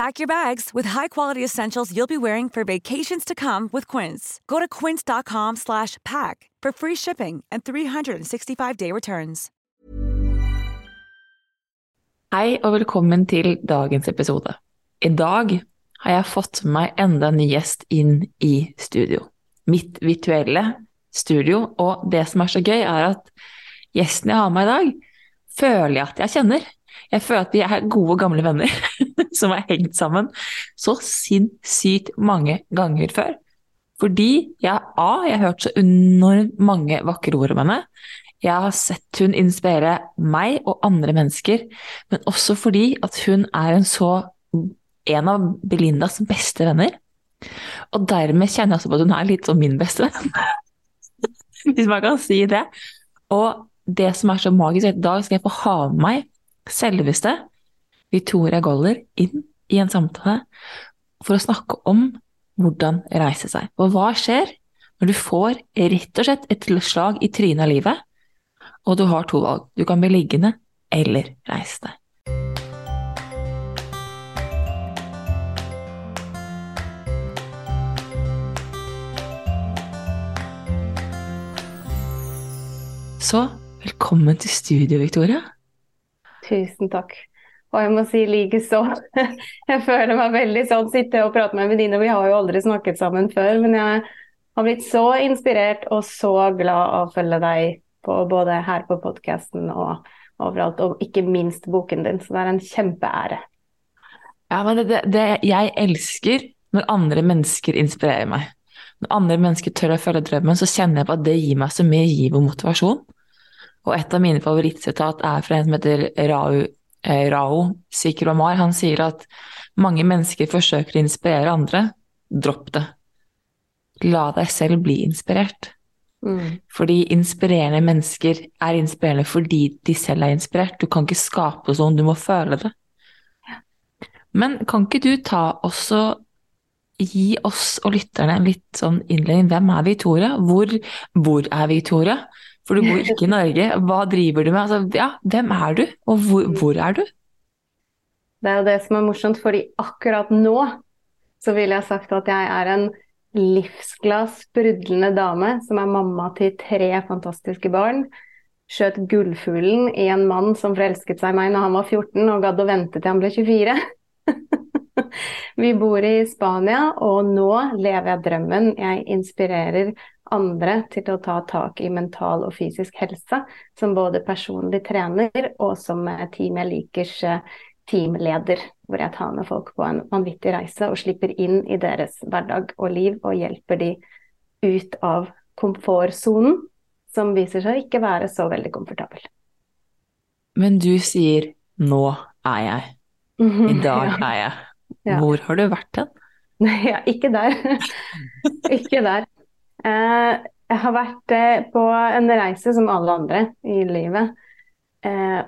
Pack your bags with high-quality essentials you'll be wearing for vacations to come with Quince. Go to quince.com slash pack for free shipping and 365-day returns. Hei og velkommen til dagens episode. I dag har jeg fått meg enda en ny gjest inn i studio. Mitt virtuelle studio, og det som er så gøy, er at gjesten jeg har med i dag, føler jeg at jeg kjenner. Jeg føler at vi er gode, gamle venner som har hengt sammen så sinnssykt mange ganger før. Fordi jeg, A, jeg har hørt så enormt mange vakre ord om henne. Jeg har sett hun inspirere meg og andre mennesker, men også fordi at hun er en så en av Belindas beste venner. Og dermed kjenner jeg også på at hun er litt som min beste venn. Hvis man kan si det. Og det som er så magisk, er at i dag skal jeg få ha med meg selveste Victoria Goller inn i en samtale for å snakke om hvordan reise seg. Og hva skjer når du får rett og slett et slag i trynet av livet, og du har to valg. Du kan bli liggende eller reise deg. Så velkommen til studio, Victoria. Tusen takk. Og jeg må si likeså. Jeg føler meg veldig sånn sitte og prate med en venninne. Vi har jo aldri snakket sammen før, men jeg har blitt så inspirert og så glad av å følge deg på, både her på podkasten og overalt, og ikke minst boken din. Så det er en kjempeære. Ja, men det, det, det jeg elsker når andre mennesker inspirerer meg. Når andre mennesker tør å følge drømmen, så kjenner jeg på at det gir meg så mye giv og motivasjon. Og et av mine favorittsitat er fra en som heter Rao, eh, Rao Sikromar. Han sier at mange mennesker forsøker å inspirere andre. Dropp det. La deg selv bli inspirert. Mm. Fordi inspirerende mennesker er inspirerende fordi de selv er inspirert. Du kan ikke skape sånn, du må føle det. Men kan ikke du ta også gi oss og lytterne en litt sånn innledning. Hvem er Victoria? Hvor, hvor er Victoria? For du bor ikke i Norge. Hva driver du med? Altså, ja, hvem er du, og hvor, hvor er du? Det er jo det som er morsomt, fordi akkurat nå så ville jeg sagt at jeg er en livsglad, sprudlende dame som er mamma til tre fantastiske barn. Skjøt gullfuglen i en mann som forelsket seg i meg når han var 14 og gadd å vente til han ble 24. Vi bor i Spania, og nå lever jeg drømmen. Jeg inspirerer andre til å ta tak i mental og fysisk helse, som både personlig trener og som Team Jeg likers teamleder, hvor jeg tar med folk på en vanvittig reise og slipper inn i deres hverdag og liv og hjelper de ut av komfortsonen, som viser seg ikke være så veldig komfortabel. Men du sier 'nå er jeg'. I dag er jeg. Hvor har du vært hen? Ja, ikke der. ikke der. Eh, jeg har vært eh, på en reise som alle andre i livet. Eh,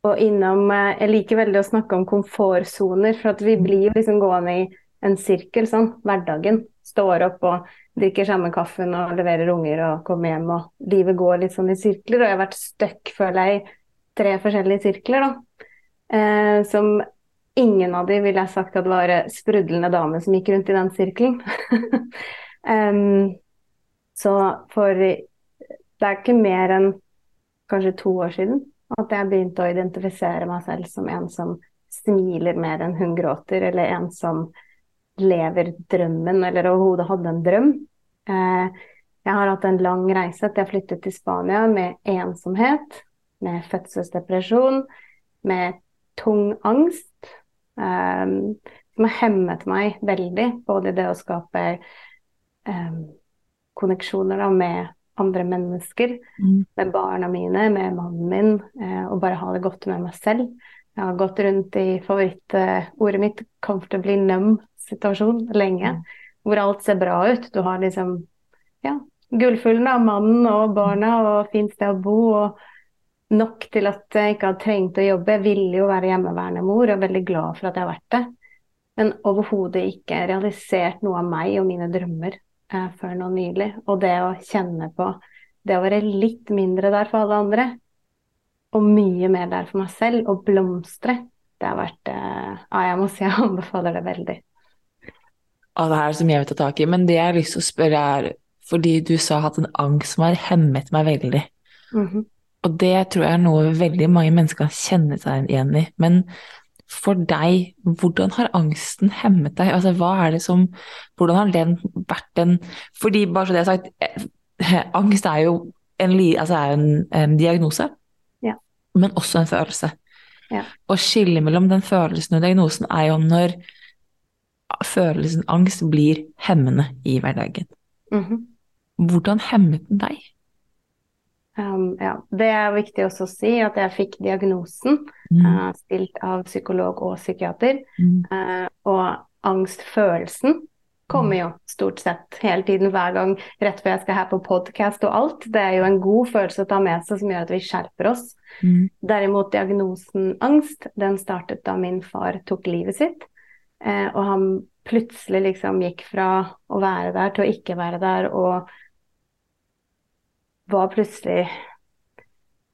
og innom Jeg liker veldig å snakke om komfortsoner, for at vi blir jo liksom gående i en sirkel sånn, hverdagen. står opp og drikker samme kaffen og leverer unger og kommer hjem, og livet går litt sånn i sirkler. Og jeg har vært stuck, føler jeg, i tre forskjellige sirkler, da. Eh, som ingen av de ville jeg sagt at var sprudlende dame som gikk rundt i den sirkelen. um, så for det er ikke mer enn kanskje to år siden at jeg begynte å identifisere meg selv som en som smiler mer enn hun gråter, eller en som lever drømmen, eller overhodet hadde en drøm. Eh, jeg har hatt en lang reise etter jeg flyttet til Spania med ensomhet, med fødselsdepresjon, med tung angst, eh, som har hemmet meg veldig, både i det å skape eh, konneksjoner da, med andre mennesker, mm. med barna mine, med mannen min, eh, og bare ha det godt med meg selv. Jeg har gått rundt i favorittordet mitt, 'comfortably numb'-situasjon, lenge. Mm. Hvor alt ser bra ut. Du har liksom ja, gullfuglen av mannen og barna og fint sted å bo. og Nok til at jeg ikke har trengt å jobbe. Jeg ville jo være hjemmeværende mor og er veldig glad for at jeg har vært det. Men overhodet ikke realisert noe av meg og mine drømmer eh, før nå nylig. Og det å kjenne på det å være litt mindre der for alle andre, og mye mer der for meg selv, og blomstre, det har vært eh, Ja, jeg må si jeg anbefaler det veldig. Og det her som jeg vil ta tak i, men det jeg har lyst til å spørre er fordi du sa at en angst som har hemmet meg veldig. Mm -hmm. Og det tror jeg er noe veldig mange mennesker kan kjenne seg igjen i. Men for deg, hvordan har angsten hemmet deg? Altså, hva er det som Hvordan har den vært en Fordi, bare så det er sagt, eh, angst er jo en, altså er en, en diagnose, ja. men også en følelse. Ja. Å skille mellom den følelsen og diagnosen er jo når følelsen angst blir hemmende i hverdagen. Mm -hmm. Hvordan hemmet den deg? Um, ja. Det er viktig også å si at jeg fikk diagnosen mm. uh, stilt av psykolog og psykiater. Mm. Uh, og angstfølelsen kommer jo stort sett hele tiden, hver gang rett før jeg skal her på podkast og alt. Det er jo en god følelse å ta med seg som gjør at vi skjerper oss. Mm. Derimot diagnosen angst, den startet da min far tok livet sitt. Uh, og han plutselig liksom gikk fra å være der til å ikke være der. og var plutselig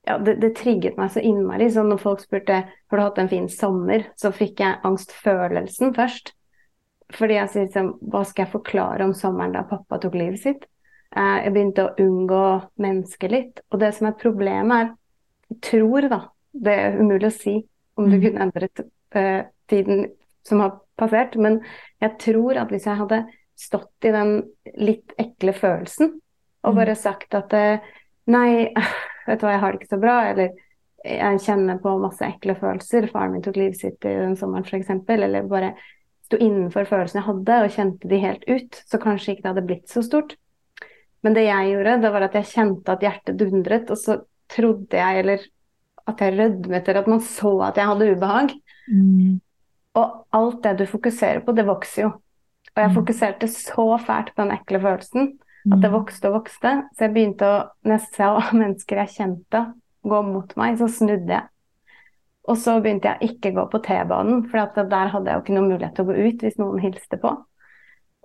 ja, det, det, trigget meg så innmari. Så når folk spurte har du hatt en fin sommer, så fikk jeg angstfølelsen først. Fordi jeg sier liksom, hva skal jeg forklare om sommeren da pappa tok livet sitt? Eh, jeg begynte å unngå mennesker litt. Og det som er problemet, er Jeg tror, da Det er umulig å si om du mm. kunne endret uh, tiden som har passert, men jeg tror at hvis jeg hadde stått i den litt ekle følelsen, og mm. bare sagt at eh, nei, vet du hva, jeg har det ikke så bra, eller jeg kjenner på masse ekle følelser, faren min tok livet sitt i den sommeren f.eks., eller bare sto innenfor følelsene jeg hadde og kjente de helt ut, så kanskje ikke det hadde blitt så stort. Men det jeg gjorde, det var at jeg kjente at hjertet dundret, og så trodde jeg, eller at jeg rødmet, eller at man så at jeg hadde ubehag. Mm. Og alt det du fokuserer på, det vokser jo. Og jeg mm. fokuserte så fælt på den ekle følelsen at det mm. vokste og vokste. Så jeg begynte å Når jeg mennesker jeg kjente, gå mot meg, så snudde jeg. Og så begynte jeg ikke gå på T-banen, for der hadde jeg jo ikke noen mulighet til å gå ut hvis noen hilste på.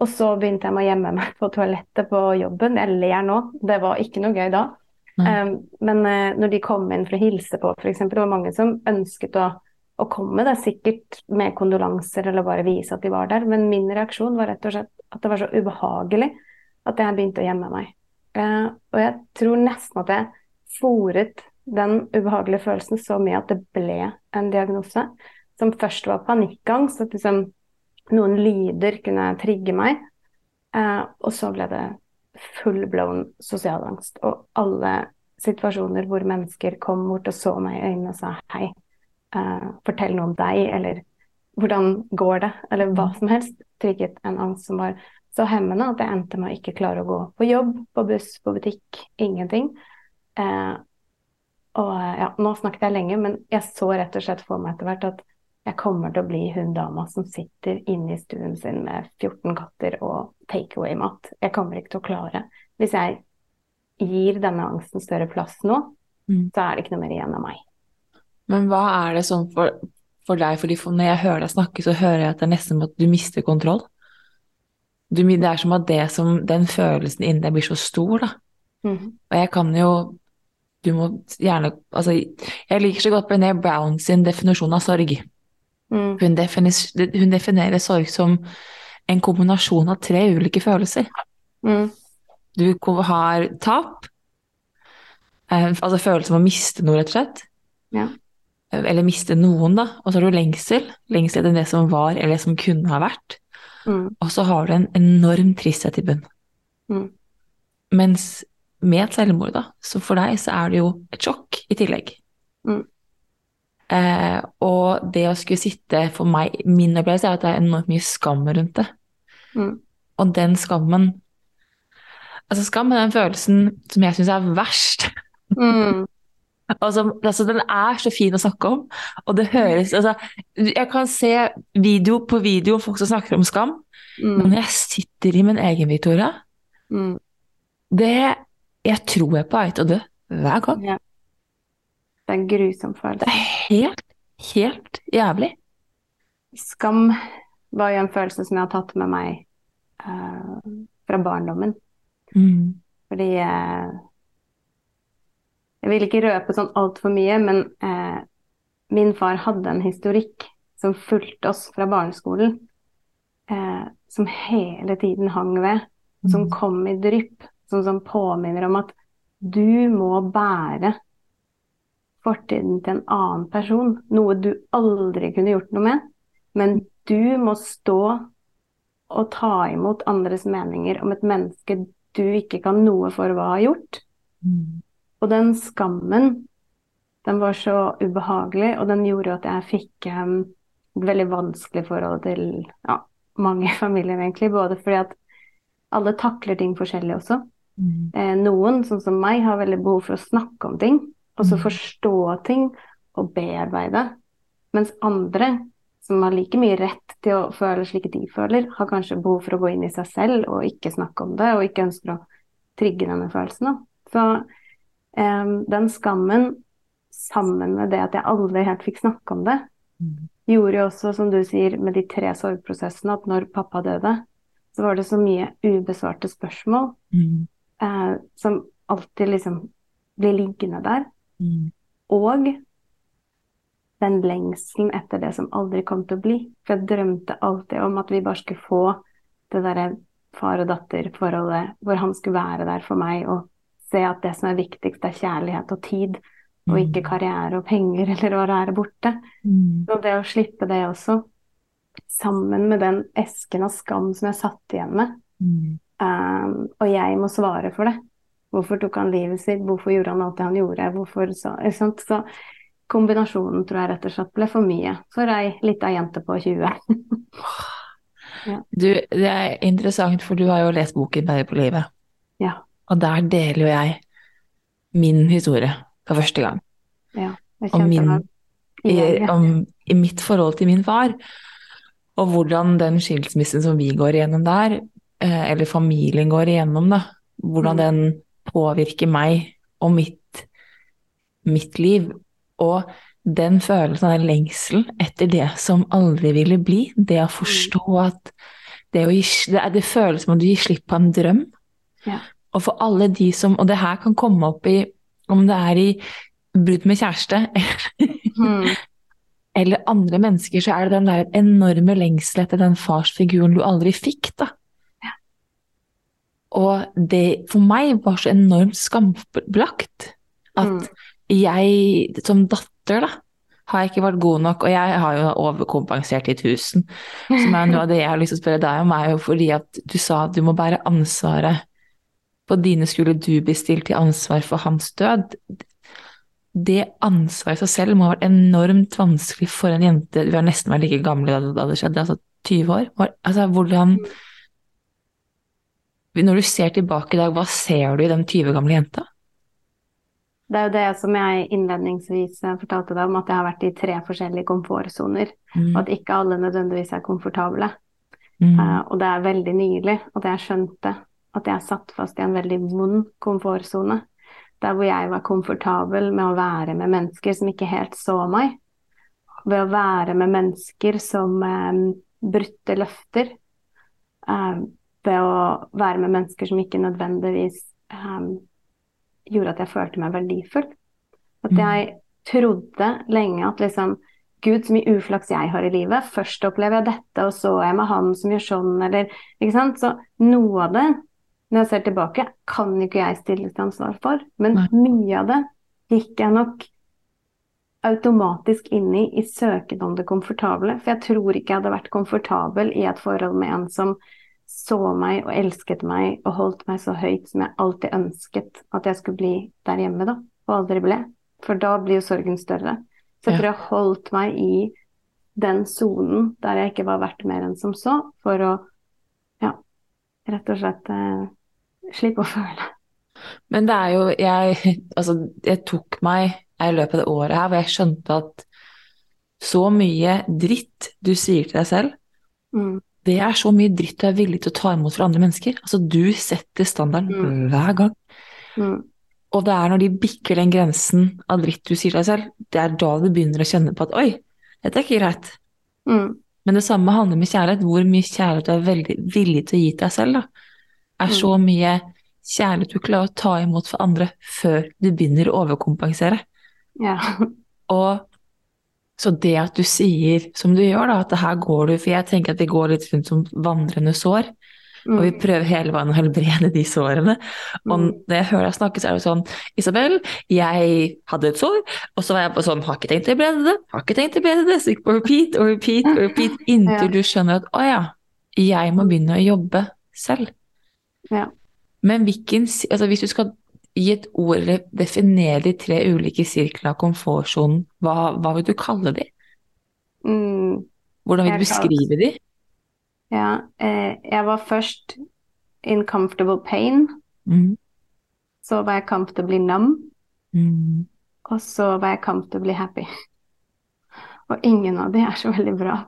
Og så begynte jeg med å gjemme meg på toalettet på jobben. Jeg ler nå, det var ikke noe gøy da. Um, men uh, når de kom inn for å hilse på, f.eks., det var mange som ønsket å, å komme, er sikkert med kondolanser eller bare vise at de var der, men min reaksjon var rett og slett at det var så ubehagelig at jeg begynte å gjemme meg. Eh, og jeg tror nesten at jeg fòret den ubehagelige følelsen så mye at det ble en diagnose. Som først var panikkangst, at liksom noen lyder kunne trigge meg. Eh, og så ble det full blown sosial angst. Og alle situasjoner hvor mennesker kom bort og så meg i øynene og sa hei, eh, fortell noe om deg, eller hvordan går det, eller hva som helst, trigget en angst som var så hemmende at jeg endte med å ikke klare å gå på jobb, på buss, på butikk. Ingenting. Eh, og ja, nå snakket jeg lenge, men jeg så rett og slett for meg etter hvert at jeg kommer til å bli hun dama som sitter inne i stuen sin med 14 katter og takeaway-mat. Jeg kommer ikke til å klare Hvis jeg gir denne angsten større plass nå, mm. så er det ikke noe mer igjen av meg. Men hva er det sånn for, for deg? Fordi for når jeg hører deg snakke, så hører jeg at det er nesten at du mister kontroll. Du, det er som at det som, den følelsen inni deg blir så stor, da. Mm. Og jeg kan jo Du må gjerne Altså, jeg liker så godt Brené Brown sin definisjon av sorg. Mm. Hun definerer, hun definerer sorg som en kombinasjon av tre ulike følelser. Mm. Du har tap, eh, altså følelsen av å miste noe, rett og slett. Ja. Eller miste noen, da. Og så har du lengsel. Lengsel etter det som var, eller det som kunne ha vært. Mm. Og så har du en enorm tristhet i bunn. Mm. Mens med et selvmord, da, så for deg så er det jo et sjokk i tillegg. Mm. Eh, og det å skulle sitte For meg, min opplevelse er at det er enormt mye skam rundt det. Mm. Og den skammen Altså, skam er den følelsen som jeg syns er verst. Mm. Altså, altså, den er så fin å snakke om, og det høres altså, Jeg kan se video på video folk som snakker om skam, men Mm. når jeg sitter i min egen Victoria, Mm. det Jeg tror jeg er på vei til å dø hver gang. Ja. Det er en grusom følelse. Det er helt, helt jævlig. Skam var jo en følelse som jeg har tatt med meg uh, fra barndommen. Mm. Fordi eh, Jeg vil ikke røpe sånn altfor mye, men eh, min far hadde en historikk som fulgte oss fra barneskolen, eh, som hele tiden hang ved, som Mm. kom i drypp, som, som påminner om at du må bære fortiden til en annen person, noe du aldri kunne gjort noe med, men du må stå og ta imot andres meninger om et menneske du ikke kan noe for hva har gjort. Mm. Og den skammen, den var så ubehagelig, og den gjorde at jeg fikk em, et veldig vanskelig forhold til ja, mange familier, egentlig. Både fordi at alle takler ting forskjellig også. Mm. Eh, noen, sånn som meg, har veldig behov for å snakke om ting, og så Mm. forstå ting og bearbeide. Mens andre, som har like mye rett til å føle slik de føler, har kanskje behov for å gå inn i seg selv og ikke snakke om det, og ikke ønsker å trigge denne følelsen. Da. Så den skammen, sammen med det at jeg aldri helt fikk snakke om det, Mm. gjorde jo også, som du sier, med de tre sorgprosessene, at når pappa døde, så var det så mye ubesvarte spørsmål Mm. eh, som alltid liksom blir liggende der. Mm. Og den lengselen etter det som aldri kom til å bli. For jeg drømte alltid om at vi bare skulle få det derre far og datter-forholdet hvor han skulle være der for meg og se at det som er viktigst, er kjærlighet og tid, og ikke karriere og penger eller å være borte. Mm. Og det å slippe det også, sammen med den esken av skam som jeg satt igjen med, Mm. Um, og jeg må svare for det. Hvorfor tok han livet sitt? Hvorfor gjorde han alt det han gjorde? Hvorfor så, så kombinasjonen tror jeg rett og slett ble for mye for ei lita jente på 20. Du, det er interessant, for du har jo lest boken 'Bedre på livet', ja, og der deler jo jeg min historie for første gang. ja. Kjente min, i, om, i mitt forhold til min far, og hvordan den skilsmissen som vi går igjennom der, eh, eller familien går igjennom, da, hvordan Mm. den påvirker meg og mitt, mitt liv. Og den følelsen av den lengselen etter det som aldri ville bli, det å forstå at det, å gi, det, det føles som om du gir slipp på en drøm. Ja. Og for alle de som Og det her kan komme opp i om det er i brudd med kjæreste Mm. eller andre mennesker, så er det den der enorme lengsel etter den farsfiguren du aldri fikk, da. Og det for meg var så enormt skambelagt at Mm. jeg som datter, da, har ikke vært god nok, og jeg har jo overkompensert i tusen. Som er noe av det jeg har lyst til å spørre deg om, er jo fordi at du sa at du må bære ansvaret på dine skulle du bli stilt til ansvar for hans død. Det ansvaret i seg selv må ha vært enormt vanskelig for en jente Vi har nesten vært like gamle da det- skjedde, altså 20 år. Altså, hvordan Når du ser tilbake i dag, hva ser du i den 20 gamle jenta? Det er jo det som jeg innledningsvis eh, fortalte deg om, at jeg har vært i tre forskjellige komfortsoner, Mm. og at ikke alle nødvendigvis er komfortable. Mm. Uh, og det er veldig nylig at jeg skjønte at jeg satt fast i en veldig vond komfortsone. Der hvor jeg var komfortabel med å være med mennesker som ikke helt så meg. Ved å være med mennesker som eh, brutte løfter. Eh, ved å være med mennesker som ikke nødvendigvis eh, gjorde at jeg følte meg verdifull. At jeg trodde lenge at liksom Gud, så mye uflaks jeg har i livet. Først opplever jeg dette, og så er jeg med han som gjør sånn, eller Ikke sant. Så noe av det, når jeg ser tilbake, kan ikke jeg stille til ansvar for. Men Nei. mye av det gikk jeg nok automatisk inn i i søken om det komfortable. For jeg tror ikke jeg hadde vært komfortabel i et forhold med en som så meg og elsket meg og holdt meg så høyt som jeg alltid ønsket at jeg skulle bli der hjemme, da. Og aldri ble. For da blir jo sorgen større. Så jeg tror jeg holdt meg i den sonen der jeg ikke var verdt mer enn som så, for å ja, rett og slett slippe å føle. Men det er jo jeg Altså, jeg tok meg i løpet av det året her hvor jeg skjønte at så mye dritt du sier til deg selv, Mm. det er så mye dritt du er villig til å ta imot fra andre mennesker. Altså, du setter standarden Mm. hver gang. Mm. Og det er når de bikker den grensen av dritt du sier til deg selv, det er da du begynner å kjenne på at oi, dette er ikke greit. Mm. Men det samme handler med kjærlighet. Hvor mye kjærlighet du er veldig villig til å gi til deg selv, da. Er Mm. så mye kjærlighet du klarer å ta imot for andre før du begynner å overkompensere. Ja. Og så det at du sier som du gjør, da, at det her går du For jeg tenker at vi går litt rundt som vandrende sår, og vi Mm. prøver hele veien å helbrede de sårene. Og Mm. når jeg hører deg snakke, så er det sånn Isabel, jeg hadde et sår, og så var jeg på sånn Har ikke tenkt å helbrede det, har ikke tenkt å helbrede det. Så gikk på repeat og repeat og repeat inntil Ja. du skjønner at å ja, jeg må begynne å jobbe selv. Ja. Men hvilken Altså hvis du skal gi et ord eller definere de tre ulike sirklene av komfortsonen, hva, hva vil du kalle de? Mm. Hvordan vil du beskrive de? Ja, eh, jeg var først in comfortable pain, Mm. så var jeg comfortably numb, Mm. og så var jeg comfortably happy. Og ingen av de er så veldig bra,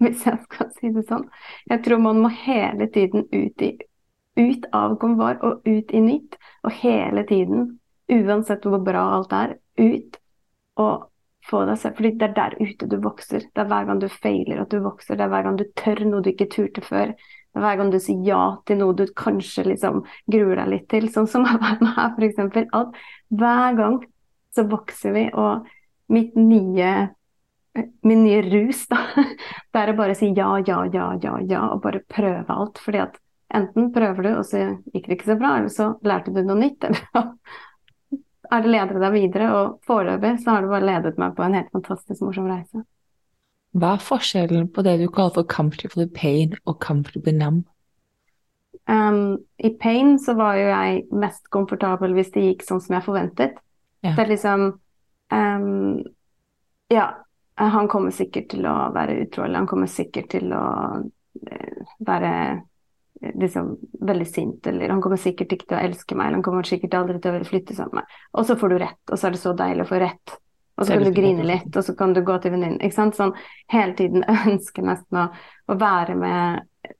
hvis jeg skal si det sånn. Jeg tror man må hele tiden ut, i, ut av komfort og ut i nytt, og hele tiden, uansett hvor bra alt er, ut og få deg selv. Fordi det er der ute du vokser. Det er hver gang du feiler at du vokser, det er hver gang du tør noe du ikke turte før. Det er hver gang du sier ja til noe du kanskje liksom gruer deg litt til, sånn som å være med her, eksempel. At hver gang så vokser vi, og mitt nye min nye rus, da, det er å bare si ja, ja, ja, ja, ja, og bare prøve alt. Fordi at enten prøver du, og så gikk det ikke så bra, eller så lærte du noe nytt, eller er det leder deg videre. Og foreløpig så har det bare ledet meg på en helt fantastisk morsom reise. Hva er forskjellen på det du kaller for comfortable pain og comfortable numb? Um, I pain så var jo jeg mest komfortabel hvis det gikk sånn som jeg forventet. Ja. Det er liksom um, Ja, han kommer sikkert til å være utro, eller han kommer sikkert til å eh, være liksom veldig sint, eller han kommer sikkert ikke til å elske meg, eller han kommer sikkert aldri til å flytte sammen med meg. Og så får du rett, og så er det så deilig å få rett. Og så kan du grine litt, og så kan du gå til venninnen. Ikke sant? Sånn hele tiden ønske nesten å, å være med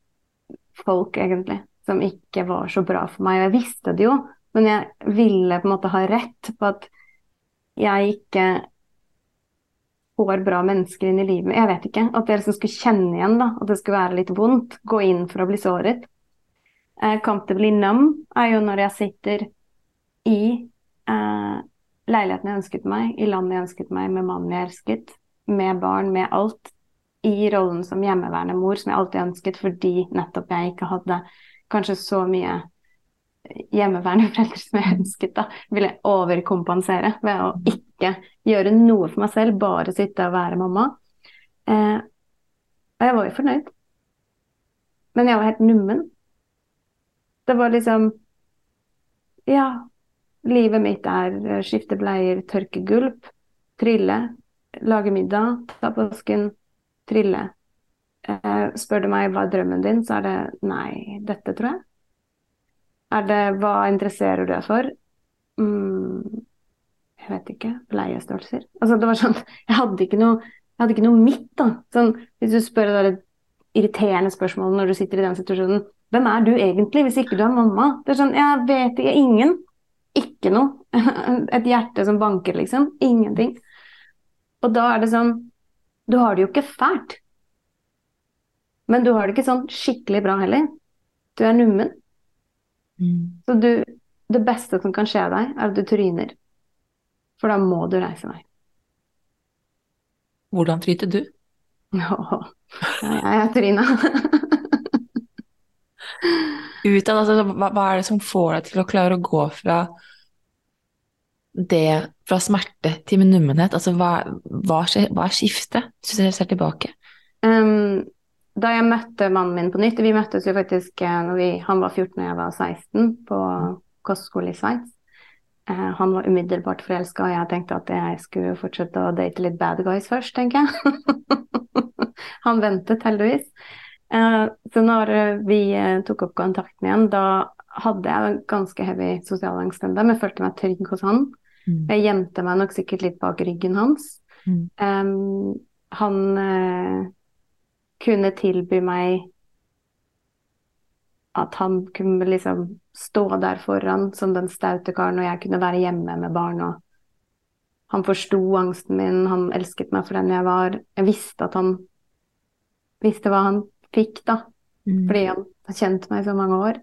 folk, egentlig, som ikke var så bra for meg. Og jeg visste det jo, men jeg ville på en måte ha rett på at jeg ikke får bra mennesker inn i livet. Jeg vet ikke. At jeg liksom skulle kjenne igjen, da. At det skulle være litt vondt. Gå inn for å bli såret. Eh, comfortably innom, er jo når jeg sitter i eh, leiligheten jeg ønsket meg, i landet jeg ønsket meg, med mannen jeg elsket, med barn, med alt. I rollen som hjemmeværende mor, som jeg alltid ønsket, fordi nettopp jeg ikke hadde kanskje så mye hjemmeværende foreldre som jeg ønsket, da, ville overkompensere ved å ikke gjøre noe for meg selv, bare sitte og være mamma. Eh, og jeg var jo fornøyd. Men jeg var helt nummen. Det var liksom Ja, livet mitt er eh, skifte bleier, tørke gulp, trille, lage middag, ta påsken, trille. Eh, spør du meg hva er drømmen din, så er det nei, dette tror jeg. Er det hva interesserer du deg for? Mm, jeg vet ikke. Bleiestørrelser. Altså, det var sånn Jeg hadde ikke noe, hadde ikke noe mitt, da. Sånn, hvis du spør det irriterende spørsmålet når du sitter i den situasjonen Hvem er du egentlig, hvis ikke du er mamma? Det er sånn Jeg vet ikke. Ingen. Ikke noe. Et hjerte som banker, liksom. Ingenting. Og da er det sånn Du har det jo ikke fælt. Men du har det ikke sånn skikkelig bra heller. Du er nummen. Mm. Så du, det beste som kan skje deg, er at du tryner. For da må du reise deg. Hvordan tryter du? Åh, ja, jeg tryna. Utad, altså, hva, hva er det som får deg til å klare å gå fra det, fra smerte til nummenhet? Altså, hva, hva, hva er skiftet, hvis du ser tilbake? Um, da jeg møtte mannen min på nytt Vi møttes jo faktisk eh, vi, han var 14 og jeg var 16 på kostskole i Sveits. Eh, han var umiddelbart forelska, og jeg tenkte at jeg skulle fortsette å date litt bad guys først, tenker jeg. han ventet heldigvis. Eh, så når eh, vi eh, tok opp kontakten igjen, da hadde jeg ganske heavy sosial angst ennå, men følte meg trygg hos han. Mm. Jeg gjemte meg nok sikkert litt bak ryggen hans. Mm. Um, han uh, kunne tilby meg at han kunne liksom stå der foran som den staute karen, og jeg kunne være hjemme med barn. Og han forsto angsten min, han elsket meg for den jeg var. Jeg visste at han visste hva han fikk, da, Mm. fordi han har kjent meg i så mange år.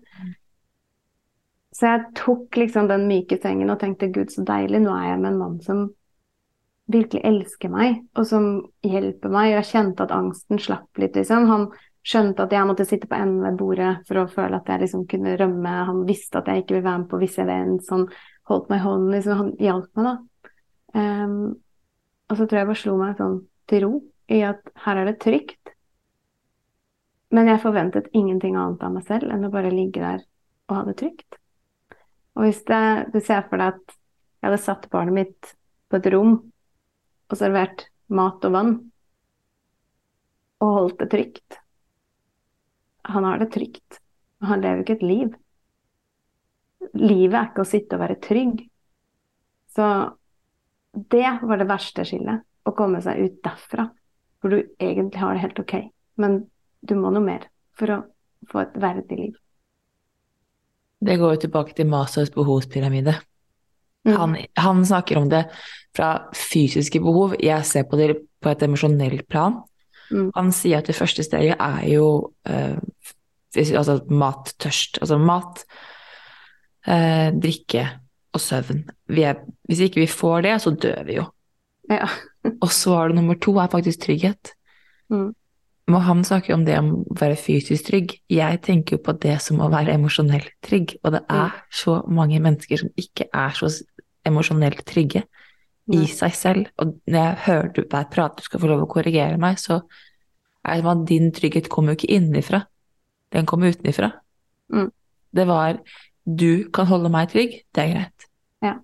Så jeg tok liksom den myke sengen og tenkte gud, så deilig, nå er jeg med en mann som virkelig elsker meg, og som hjelper meg. Og jeg kjente at angsten slapp litt, liksom. Han skjønte at jeg måtte sitte på enden ved bordet for å føle at jeg liksom kunne rømme. Han visste at jeg ikke ville være med på visse events. Han holdt meg i hånden, liksom. Han hjalp meg, da. Um, og så tror jeg bare slo meg sånn til ro i at her er det trygt. Men jeg forventet ingenting annet av meg selv enn å bare ligge der og ha det trygt. Og hvis det, du ser for deg at jeg hadde satt barnet mitt på et rom og servert mat og vann og holdt det trygt Han har det trygt. Han lever ikke et liv. Livet er ikke å sitte og være trygg. Så det var det verste skillet. Å komme seg ut derfra, hvor du egentlig har det helt ok. Men du må noe mer for å få et verdig liv. Det går jo tilbake til Maslows behovspyramide. Mm. Han, han snakker om det fra fysiske behov, jeg ser på det på et emosjonelt plan. Mm. Han sier at det første steget er jo eh, altså mattørst. Altså mat, eh, drikke og søvn. Vi er, hvis ikke vi får det, så dør vi jo. Ja. Og så det nummer to er faktisk trygghet. Mm. Og han snakker om det om å være fysisk trygg. Jeg tenker jo på det som å være emosjonelt trygg, og det er så mange mennesker som ikke er så emosjonelt trygge i seg selv. Og når jeg hører du bare prate, du skal få lov å korrigere meg, så er det som at din trygghet kommer jo ikke innenfra. Den kommer utenifra. Mm. Det var du kan holde meg trygg, det er greit. Ja.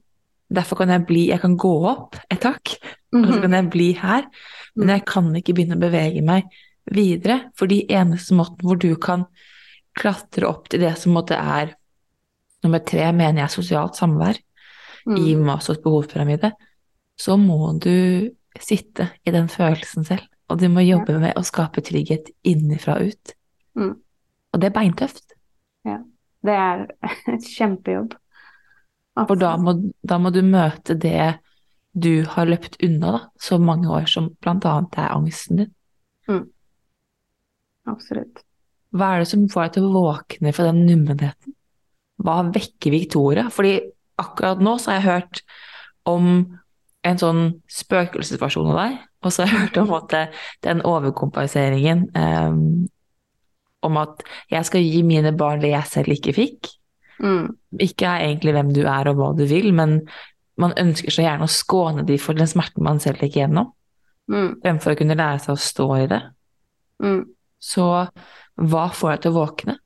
Derfor kan jeg bli Jeg kan gå opp et hakk, og så Mhm. kan jeg bli her, men jeg kan ikke begynne å bevege meg videre, fordi eneste måten hvor du kan klatre opp til det som måtte er nummer tre, mener jeg, sosialt samvær Mm. i Maslows behovspyramide, så må du sitte i den følelsen selv, og du må jobbe med å skape trygghet innenfra og ut. Mm. Og det er beintøft, Det er et kjempejobb. for da må, da må du møte det du har løpt unna da, så mange år, som annet er angsten din. Absolutt. Hva er det som får deg til å våkne fra den nummenheten? Hva vekker Victoria? Fordi akkurat nå så har jeg hørt om en sånn spøkelsesversjon av deg, og så har jeg hørt om at den overkompenseringen um, om at jeg skal gi mine barn det jeg selv ikke fikk. Mm. Ikke er egentlig hvem du er og hva du vil, men man ønsker så gjerne å skåne de for den smerten man selv gikk gjennom, Mm. fremfor å kunne lære seg å stå i det. Mm. Så hva får deg til å våkne?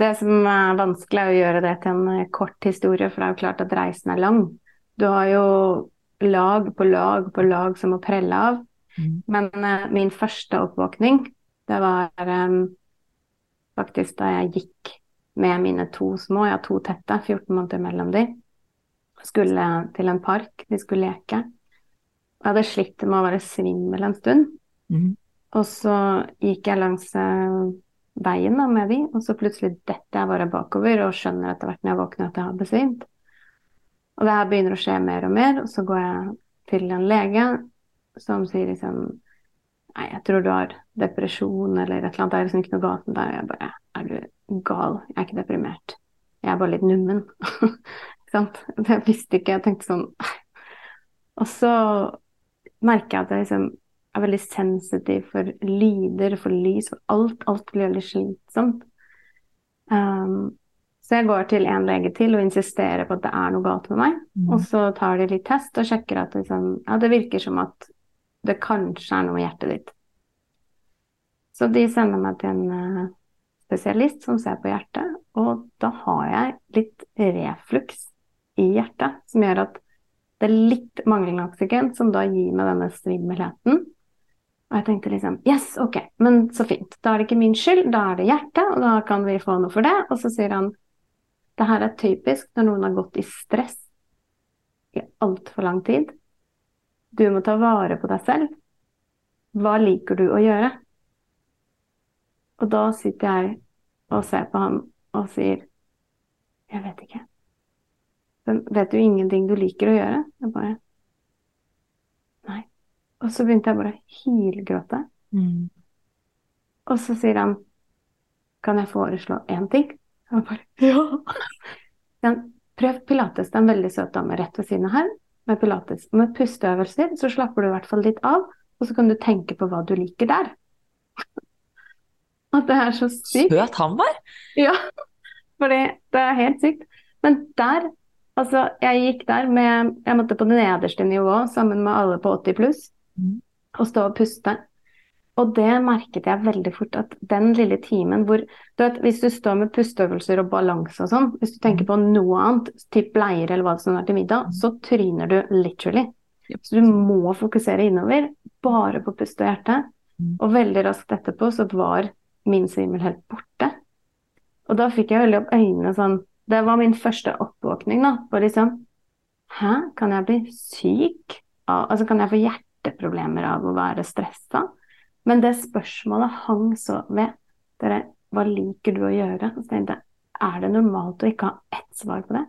Det som er vanskelig, er å gjøre det til en eh, kort historie, for det er jo klart at reisen er lang. Du har jo lag på lag på lag som må prelle av. Mm. Men uh, min første oppvåkning, det var um, faktisk da jeg gikk med mine to små, jeg har to tette, 14 måneder mellom de, skulle til en park, de skulle leke. Jeg hadde slitt med å være svimmel en stund. Mm. Og så gikk jeg langs eh, veien da, med de, og så plutselig detter jeg bare bakover og skjønner etter hvert når jeg våkner at jeg har besvimt. Og det her begynner å skje mer og mer, og så går jeg til en lege som sier liksom Nei, jeg tror du har depresjon eller et eller annet. Det er liksom ikke noe galt med deg. Og jeg bare Er du gal? Jeg er ikke deprimert. Jeg er bare litt nummen. ikke sant? Jeg visste ikke. Jeg tenkte sånn Og så merker jeg at jeg liksom er veldig sensitiv for lyder, for lys, for alt. Alt blir veldig slitsomt. Um, så jeg går til en lege til og insisterer på at det er noe galt med meg. Mm. Og så tar de litt test og sjekker at liksom, ja, det virker som at det kanskje er noe med hjertet ditt. Så de sender meg til en uh, spesialist som ser på hjertet, og da har jeg litt refluks i hjertet, som gjør at det er litt manglende oksygen, som da gir meg denne svimmelheten. Og jeg tenkte liksom Yes, ok, men så fint. Da er det ikke min skyld, da er det hjertet, og da kan vi få noe for det. Og så sier han det her er typisk når noen har gått i stress i altfor lang tid. Du må ta vare på deg selv. Hva liker du å gjøre? Og da sitter jeg og ser på ham og sier Jeg vet ikke. Men vet du ingenting du liker å gjøre? Jeg bare. Og så begynte jeg bare å hylgråte. Mm. Og så sier han Kan jeg foreslå én ting? Jeg bare Ja. Prøv pilates. Det er en veldig søt dame rett ved siden av her med pilates. Med pusteøvelser så slapper du i hvert fall litt av, og så kan du tenke på hva du liker der. At det er så sykt. Søt han var! Ja, for det er helt sykt. Men der, altså Jeg gikk der med Jeg måtte på det nederste nivået sammen med alle på 80 pluss. Og stå og puste. Og det merket jeg veldig fort, at den lille timen hvor du vet, Hvis du står med pusteøvelser og balanse og sånn, hvis du tenker på noe annet, typ bleier eller hva som er til middag, så tryner du literally. Så du må fokusere innover, bare på pust og hjerte. Mm. Og veldig raskt etterpå så var min svimmel helt borte. Og da fikk jeg veldig opp øynene sånn Det var min første oppvåkning, da. På liksom Hæ, kan jeg bli syk Altså, kan jeg få hjerteproblemer av å være stressa? Men det spørsmålet hang så ved dere, hva liker du å gjøre? Så tenkte jeg, er det normalt å ikke ha ett svar på det?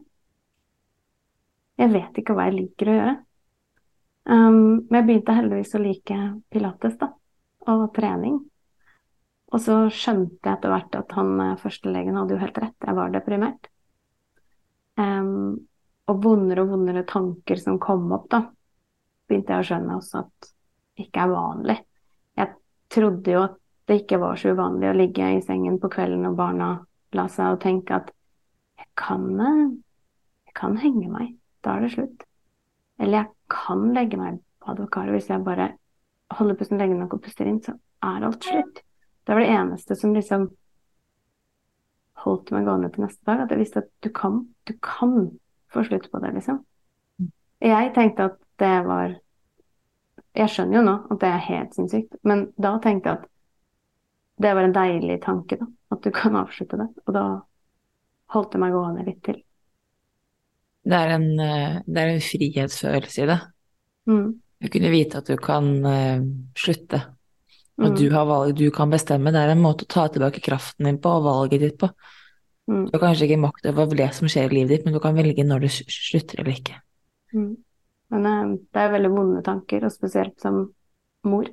Jeg vet ikke hva jeg liker å gjøre. Um, men jeg begynte heldigvis å like pilates da, og trening. Og så skjønte jeg etter hvert at han eh, førstelegen hadde jo helt rett, jeg var deprimert. Um, og vondere og vondere tanker som kom opp, da, begynte jeg å skjønne også at ikke er vanlig Jeg trodde jo at det ikke var så uvanlig å ligge i sengen på kvelden når barna la seg, og tenke at jeg kan, jeg kan henge meg, da er det slutt. Eller jeg kan legge meg i badekaret hvis jeg bare holder pusten lenge nok og puster inn, så er alt slutt. Det var det eneste som liksom holdt meg gående til neste dag, at jeg visste at du kan, du kan få slutt på det, liksom. Mm. Jeg tenkte at det var jeg skjønner jo nå at det er helt sinnssykt, men da tenkte jeg at det var en deilig tanke, da. At du kan avslutte det. Og da holdt det meg gående litt til. Det er en, eh, det er en frihetsfølelse i det. Mm. Å kunne vite at du kan uh, slutte. Og mm. du har valg, du kan bestemme. Det er en måte å ta tilbake kraften din på og valget ditt på. Mm. Du har kanskje ikke makt over det som skjer i livet ditt, men du kan velge når du slutter eller ikke. Mm. Men eh, det er veldig vonde tanker, og spesielt som mor.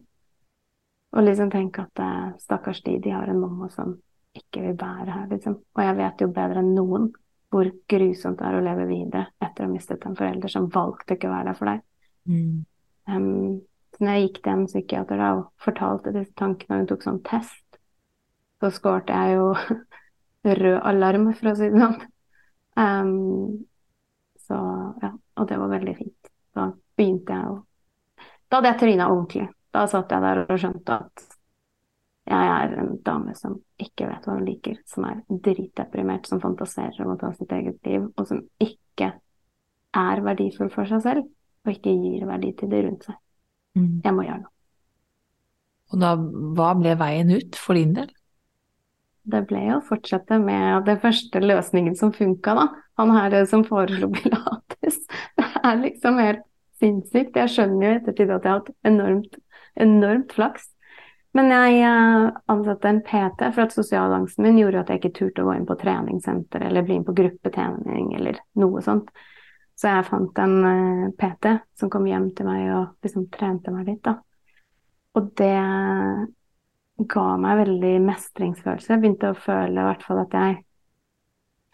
Og liksom tenke at eh, stakkars de, de har en mamma som ikke vil bære her, liksom. Og jeg vet jo bedre enn noen hvor grusomt det er å leve videre etter å ha mistet en forelder som valgte ikke å være der for deg. Mm. Um, så når jeg gikk til en psykiater da, og fortalte disse tankene, og hun tok sånn test, så skårte jeg jo rød alarm, for å si det sånn. Um, så ja, og det var veldig fint. Da begynte jeg å Da hadde jeg tryna ordentlig. Da satt jeg der og skjønte at jeg er en dame som ikke vet hva hun liker, som er dritdeprimert, som fantaserer om å ta sitt eget liv, og som ikke er verdifull for seg selv, og ikke gir verdi til de rundt seg. Mm. Jeg må gjøre noe. Og da, hva ble veien ut for din del? Det ble å fortsette med den første løsningen som funka, da. Han her som foreslo pilates. Er liksom helt sinnssykt. Jeg skjønner jo i ettertid at jeg har hatt enormt, enormt flaks. Men jeg uh, ansatte en PT for at sosialangsten min gjorde at jeg ikke turte å gå inn på treningssenter eller bli med på gruppetrening eller noe sånt. Så jeg fant en uh, PT som kom hjem til meg og liksom trente meg litt, da. Og det ga meg veldig mestringsfølelse. Jeg begynte å føle i hvert fall at jeg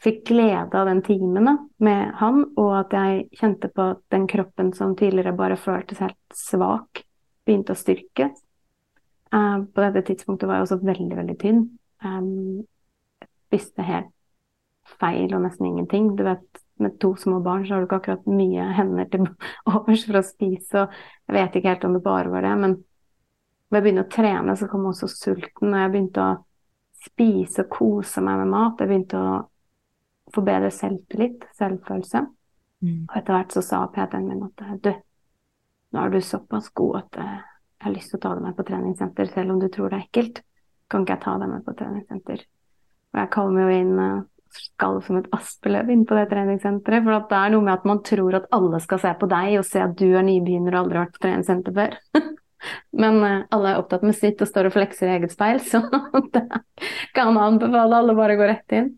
fikk glede av den timen med han, og at jeg kjente på at den kroppen som tidligere bare føltes helt svak, begynte å styrke. Uh, på dette tidspunktet var jeg også veldig, veldig tynn. Um, spiste helt feil og nesten ingenting. Du vet, med to små barn så har du ikke akkurat mye hender til overs for å spise, og jeg vet ikke helt om det bare var det, men ved å begynne å trene så kom også sulten, og jeg begynte å spise og kose meg med mat. Jeg begynte å få bedre selvtillit, selvfølelse. Mm. Og etter hvert så sa PT-en min at du, nå er du såpass god at eh, jeg har lyst til å ta deg med på treningssenter, selv om du tror det er ekkelt. Kan ikke jeg ta deg med på treningssenter? Og jeg kom jo inn skal som et aspeløv inn på det treningssenteret. For det er noe med at man tror at alle skal se på deg og se at du er nybegynner og aldri har vært på treningssenter før. Men uh, alle er opptatt med sitt og står og flekser i eget speil, så det kan anbefale alle bare å gå rett inn.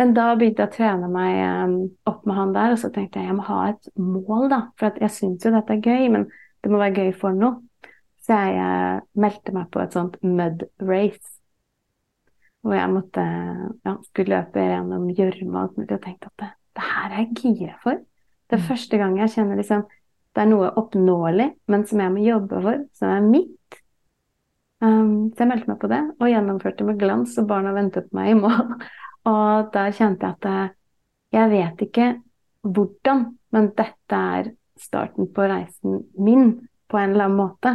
Men da begynte jeg å trene meg um, opp med han der, og så tenkte jeg jeg må ha et mål, da. For jeg syns jo dette er gøy, men det må være gøy for noe. Så jeg uh, meldte meg på et sånt mud race. Hvor jeg måtte ja, skulle løpe gjennom gjørma og tenkte at det, det, her er jeg gira for. Det er mm. første gang jeg kjenner liksom det er noe oppnåelig, men som jeg må jobbe for, som er mitt. Um, så jeg meldte meg på det, og gjennomførte med glans, og barna ventet på meg i mål. Og da kjente jeg at eh, jeg vet ikke hvordan, men dette er starten på reisen min på en eller annen måte.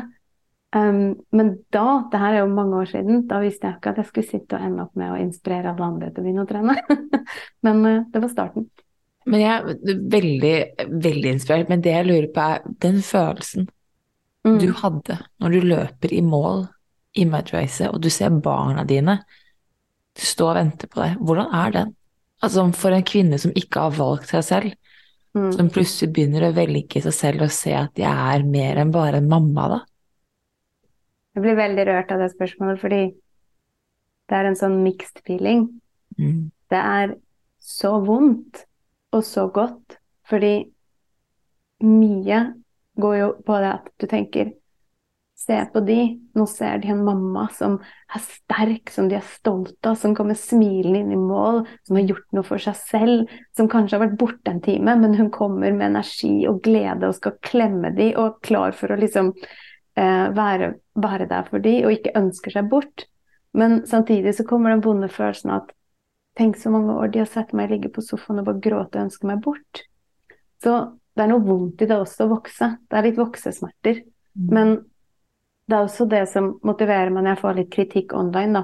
Um, men da, det her er jo mange år siden, da visste jeg ikke at jeg skulle sitte og ende opp med å inspirere alle andre til å begynne å trene. men uh, det var starten. Men jeg er veldig, veldig inspirert. Men det jeg lurer på, er den følelsen mm. du hadde når du løper i mål i mudracet, og du ser barna dine stå og vente på deg. Hvordan er den? Altså for en kvinne som ikke har valgt seg selv, mm. som plutselig begynner å velge seg selv og se at jeg er mer enn bare en mamma, da? Jeg blir veldig rørt av det spørsmålet, fordi det er en sånn mixed feeling. Mm. Det er så vondt og så godt, fordi mye går jo på det at du tenker Se på de, nå ser de en mamma som er sterk, som de er stolte av, som kommer smilende inn i mål, som har gjort noe for seg selv, som kanskje har vært borte en time, men hun kommer med energi og glede og skal klemme de og er klar for å liksom eh, være, være, der for de og ikke ønsker seg bort. Men samtidig så kommer den vonde følelsen at tenk så mange år de har sett meg ligge på sofaen og bare gråte og ønske meg bort. Så det er noe vondt i det også å vokse. Det er litt voksesmerter. Mm. Men det er også det som motiverer meg når jeg får litt kritikk online, da.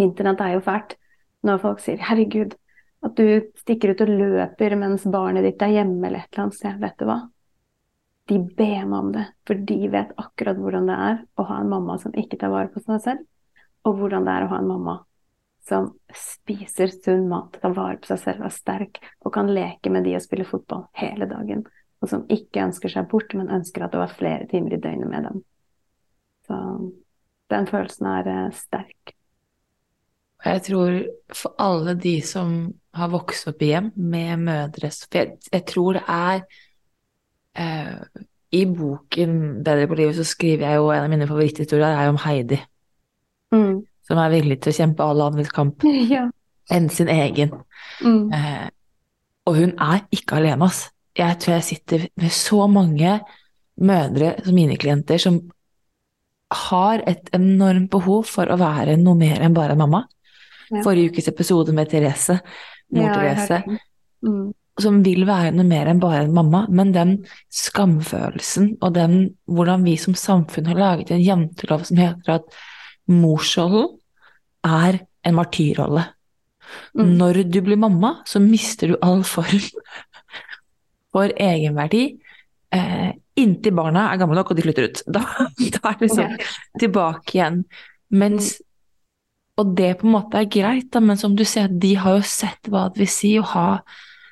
Internett er jo fælt. Når folk sier 'herregud, at du stikker ut og løper mens barnet ditt er hjemme', eller et eller annet sted. Vet du hva? De ber meg om det, for de vet akkurat hvordan det er å ha en mamma som ikke tar vare på seg selv, og hvordan det er å ha en mamma som spiser sunn mat, tar vare på seg selv, er sterk og kan leke med de og spille fotball hele dagen. Og som ikke ønsker seg bort, men ønsker at det var flere timer i døgnet med dem. Så den følelsen er sterk. sterk. Jeg tror for alle de som har vokst opp i hjem med mødre For jeg, jeg tror det er eh, I boken 'Bedre på livet' så skriver jeg jo en av mine favoritthistorier er om Heidi. Mm. Som er villig til å kjempe alle andres kamp ja. enn sin egen. Mm. Eh, og hun er ikke alene, ass. Jeg tror jeg sitter med så mange mødre som mine klienter som har et enormt behov for å være noe mer enn bare mamma. Ja. Forrige ukes episode med Therese, mor ja, Therese, mm. som vil være noe mer enn bare en mamma. Men den skamfølelsen og den hvordan vi som samfunn har laget en jantelov som heter at morsrollen er en martyrrolle. Mm. Når du blir mamma, så mister du all form for egenverdi. Eh, inntil barna er gamle nok og de flytter ut. Da, da er det liksom tilbake igjen. Mens Og det på en måte er greit, da, men som du sier, de har jo sett hva det vil si å ha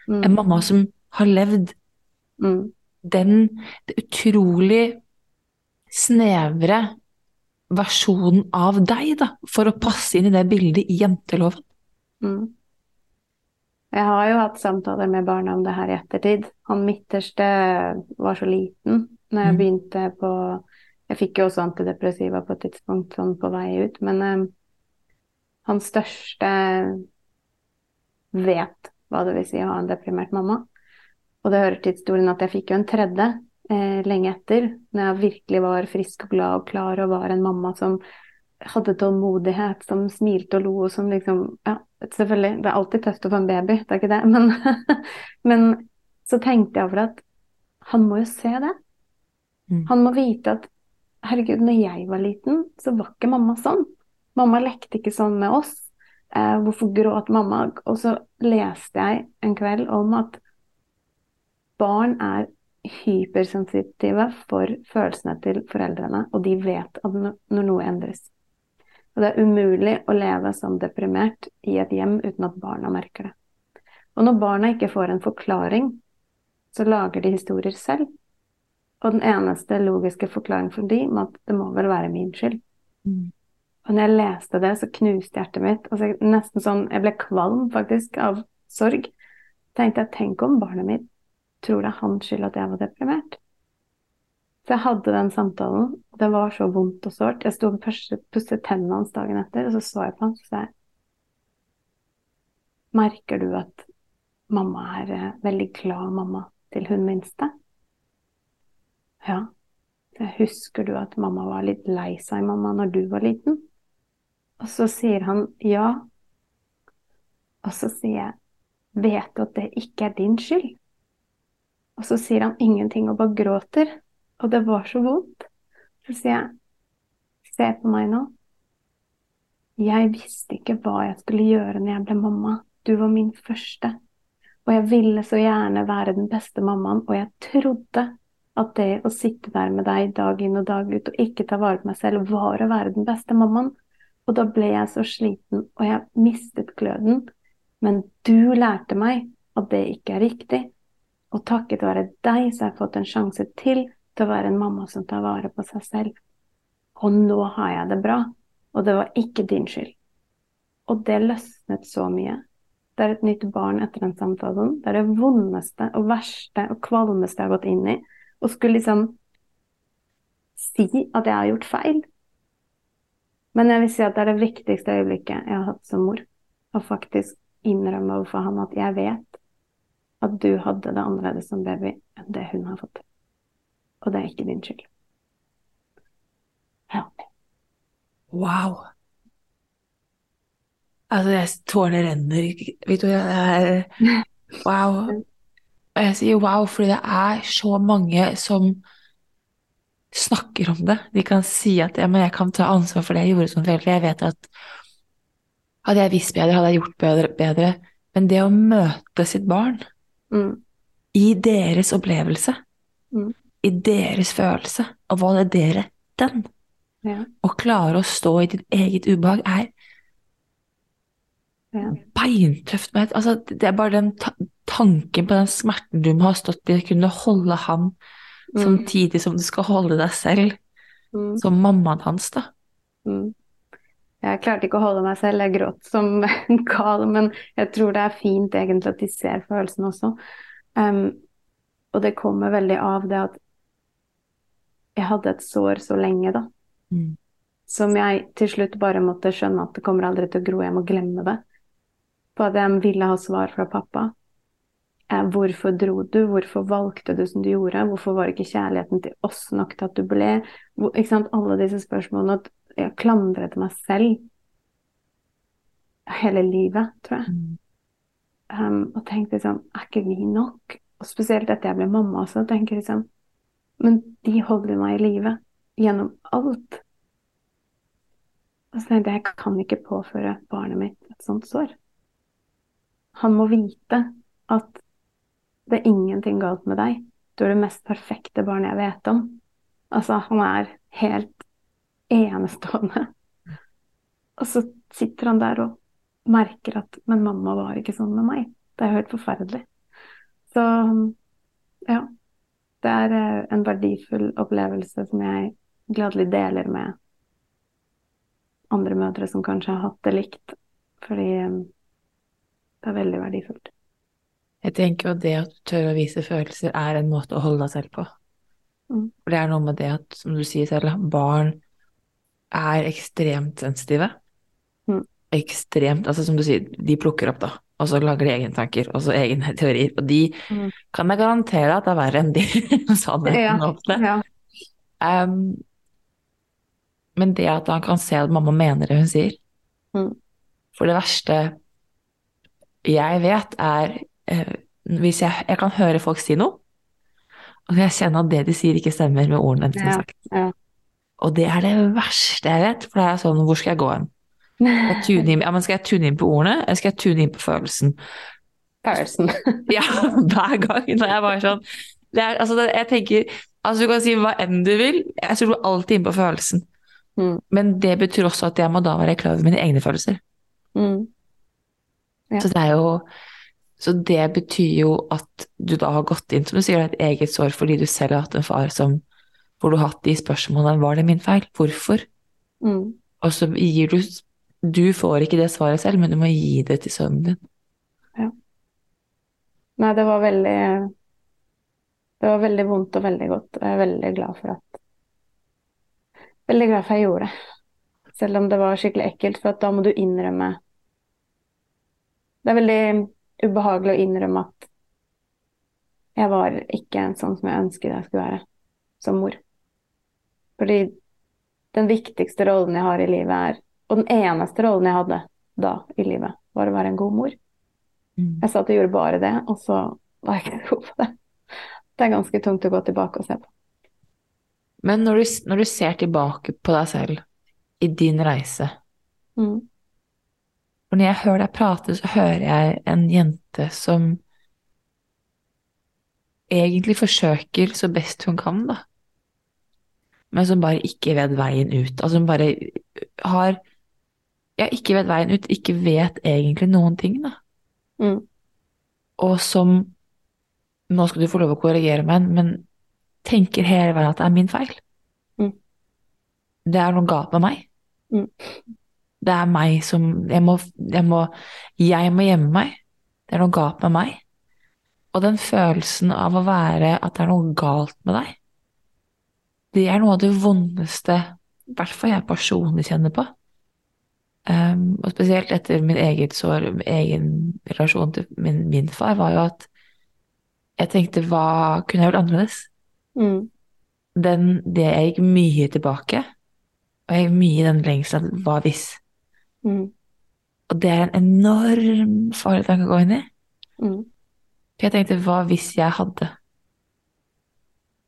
mm. en mamma som har levd mm. den utrolig snevre versjonen av deg, da, for å passe inn i det bildet i jenteloven. Mm. Jeg har jo hatt samtaler med barna om det her i ettertid. Han midterste var så liten når jeg mm. begynte på Jeg fikk jo også antidepressiva på et tidspunkt sånn på vei ut, men eh, hans største vet hva det vil si å ha en deprimert mamma. Og det hører til historien at jeg fikk jo en tredje eh, lenge etter, når jeg virkelig var frisk og glad og klar og var en mamma som hadde tålmodighet, som smilte og lo, og som liksom Ja, selvfølgelig, det er alltid tøft å få en baby, det er ikke det, men, men så tenkte jeg over at han må jo se det. Mm. Han må vite at herregud, når jeg var liten, så var ikke mamma sånn. Mamma lekte ikke sånn med oss. Eh, hvorfor gråt mamma? Og så leste jeg en kveld om at barn er hypersensitive for følelsene til foreldrene, og de vet at når noe endres. Og det er umulig å leve som deprimert i et hjem uten at barna merker det. Og når barna ikke får en forklaring, så lager de historier selv. Og den eneste logiske forklaringen for dem var at det må vel være min skyld. Mm. Og når jeg leste det, så knuste hjertet mitt. Altså, nesten sånn, Jeg ble kvalm faktisk av sorg. tenkte jeg, Tenk om barnet mitt tror det er hans skyld at jeg var deprimert. Så jeg hadde den samtalen. Det var så vondt og sårt. Jeg sto og pusset tennene hans dagen etter, og så så jeg på ham og sa Merker du at mamma er eh, veldig glad mamma til hun minste? Ja. Husker du at mamma var litt lei seg, mamma, når du var liten? Og så sier han ja. Og så sier jeg, vet du at det ikke er din skyld? Og så sier han ingenting og bare gråter. Og det var så vondt. Så sier jeg, se på meg nå. Jeg visste ikke hva jeg skulle gjøre når jeg ble mamma. Du var min første. Og jeg ville så gjerne være den beste mammaen, og jeg trodde at det å sitte der med deg dag inn og dag ut og ikke ta vare på meg selv, var å være den beste mammaen. Og da ble jeg så sliten, og jeg mistet gløden. Men du lærte meg at det ikke er riktig. Og takket være deg så har jeg fått en sjanse til til å være en mamma som tar vare på seg selv. Og nå har jeg det bra. Og det var ikke din skyld. Og det løsnet så mye. Det er et nytt barn etter den samtalen. Det er det vondeste og verste og kvalmeste jeg har gått inn i. Og skulle liksom si at jeg har gjort feil. Men jeg vil si at det er det viktigste øyeblikket jeg har hatt som mor. Å faktisk innrømme overfor han at jeg vet at du hadde det annerledes som baby enn det hun har fått. Og det er ikke din skyld. Ja. Wow. Altså, jeg tårene renner. Du, jeg er Wow. Og jeg sier wow fordi det er så mange som snakker om det. De kan si at ja, men jeg kan ta ansvar for det jeg gjorde som forelder. Jeg vet at hadde jeg visst bedre, hadde jeg gjort bedre. bedre. Men det å møte sitt barn mm. i deres opplevelse, mm. I deres følelse, og hva det dere den, ja. Å klare å stå i ditt eget ubehag, er ja. beintøft. Altså, det er bare den ta tanken på den smerten du må ha stått i, å kunne holde ham mm. samtidig som du skal holde deg selv mm. som mammaen hans, da. Mm. Jeg klarte ikke å holde meg selv, jeg gråt som en gal, men jeg tror det er fint egentlig at de ser følelsene også. Um, og det kommer veldig av det at jeg hadde et sår så lenge, da. Mm. Som jeg til slutt bare måtte skjønne at det kommer aldri til å gro, jeg må glemme det. På at jeg ville ha svar fra pappa. Eh, hvorfor dro du? Hvorfor valgte du som du gjorde? Hvorfor var ikke kjærligheten til oss nok til at du ble? Hvor, ikke sant? Alle disse spørsmålene. At jeg klandret meg selv hele livet, tror jeg. Mm. Um, og tenkte liksom Er ikke vi nok? Og spesielt etter jeg ble mamma også, tenker liksom Men de holder meg i live gjennom alt. Og så tenkte jeg jeg kan ikke påføre barnet mitt et sånt sår. Han må vite at det er ingenting galt med deg. Du er det mest perfekte barnet jeg vet om. Altså, han er helt enestående. Og så sitter han der og merker at Men mamma var ikke sånn med meg. Det er jo helt forferdelig. Så ja. Det er eh, en verdifull opplevelse som jeg gladelig deler med andre mødre som kanskje har hatt det likt. Fordi eh, det er veldig verdifullt. Jeg tenker jo det at du tør å vise følelser, er en måte å holde deg selv på. Mm. For det er noe med det at, som du sier selv, barn er ekstremt sensitive. Mm. Ekstremt Altså som du sier, de plukker opp, da. Og så lager de egne tanker, og så egne teorier. Og de Mm. kan jeg garantere at det er verre enn de sannheten Ja, ofte. Ja. Um, men det at han kan se at mamma mener det hun sier Mm. For det verste jeg vet, er uh, hvis jeg, jeg kan høre folk si noe, og jeg kjenner at det de sier, ikke stemmer med ordene de har Ja, sagt. Og det er det verste jeg vet, for det er sånn Hvor skal jeg gå hen? Inn, ja, skal jeg tune inn på ordene, eller skal jeg tune inn på følelsen? Følelsen. Ja, hver gang. Når jeg bare sånn det er, altså, Jeg tenker Altså, du kan si hva enn du vil, jeg tror alltid inn på følelsen. Mm. Men det betyr også at jeg må da være klar over mine egne følelser. Mm. Ja. Så det er jo Så det betyr jo at du da har gått inn, som du sier, et eget sår fordi du selv har hatt en far som Hvor du har hatt de spørsmålene Var det min feil? Hvorfor? Mm. Og så gir du Du får ikke det svaret selv, men du må gi det til sønnen din. Ja. Nei, det var veldig Det var veldig vondt og veldig godt. Jeg er veldig glad for at Veldig glad for at jeg gjorde det. Selv om det var skikkelig ekkelt, for da må du innrømme Det er veldig ubehagelig å innrømme at jeg var ikke sånn som jeg ønsket jeg skulle være som mor. Fordi den viktigste rollen jeg har i livet, er Og den eneste rollen jeg hadde da i livet, var å være en god mor. Jeg sa at jeg gjorde bare det, og så var jeg ikke god på det. Det er ganske tungt å gå tilbake og se på. Men når du, når du ser tilbake på deg selv i din reise Mm. For når jeg hører deg prate, så hører jeg en jente som egentlig forsøker så best hun kan, da. Men som bare ikke vet veien ut. Altså som bare har Ja, ikke vet veien ut, ikke vet egentlig noen ting, da. Mm. Og som Nå skal du få lov å korrigere meg, men tenker hele veien at det er min feil. Mm. Det er noe galt med meg. Mm. Det er meg som jeg må, jeg må Jeg må gjemme meg. Det er noe galt med meg. Og den følelsen av å være at det er noe galt med deg, det er noe av det vondeste, i hvert fall jeg personlig kjenner på. Um, og spesielt etter min eget sår, egen relasjon til min, min far, var jo at jeg tenkte hva kunne jeg gjort annerledes? Mm. Den, det jeg gikk mye tilbake, og jeg gikk mye i den lengselen hva hvis? Mm. Og det er en enorm farlig tanke å gå inn i. Mm. For jeg tenkte, hva hvis jeg hadde?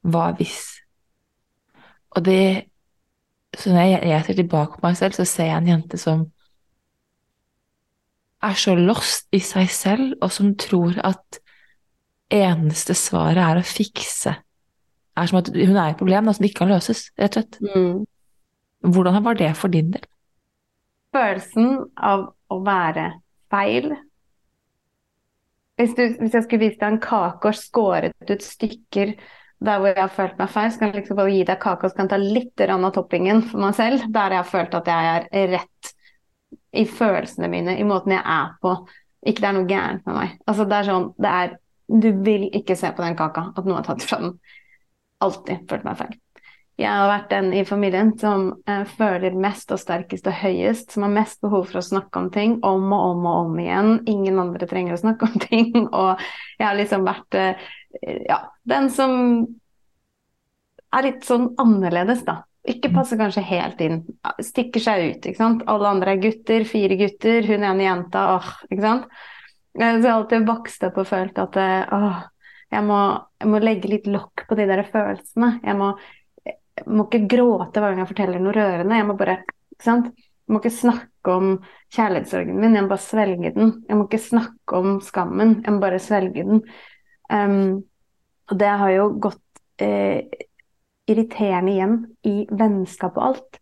Hva hvis? Og det Så når jeg, jeg ser tilbake på meg selv, så ser jeg en jente som er så lost i seg selv, og som tror at eneste svaret er å fikse. Er som at hun er et problem da, som ikke kan løses, rett og slett. Mm. Hvordan var det for din del? Følelsen av å være feil hvis, du, hvis jeg skulle vist deg en kake og skåret ut stykker der hvor jeg har følt meg feil, så kan jeg liksom bare gi deg kake og så kan jeg ta litt av toppingen for meg selv. Der jeg har følt at jeg er rett i følelsene mine, i måten jeg er på. Ikke det er noe gærent med meg. Altså det er sånn, det er Du vil ikke se på den kaka at noe er tatt fra den. Alltid følt meg feil. Jeg har vært den i familien som eh, føler mest og sterkest og høyest, som har mest behov for å snakke om ting om og om og om igjen. Ingen andre trenger å snakke om ting. Og jeg har liksom vært eh, ja, den som er litt sånn annerledes, da. Ikke passer kanskje helt inn. Stikker seg ut, ikke sant. Alle andre er gutter, fire gutter, hun ene jenta, åh, ikke sant. Så jeg har alltid vokst opp og følt at eh, åh, jeg må, jeg må legge litt lokk på de der følelsene. Jeg må, jeg må ikke gråte hver gang jeg forteller noe rørende. Jeg må bare ikke sant? Jeg må ikke snakke om kjærlighetssorgen min, jeg må bare svelge den. Jeg må ikke snakke om skammen, jeg må bare svelge den. Um, og det har jo gått eh, irriterende igjen i vennskap og alt.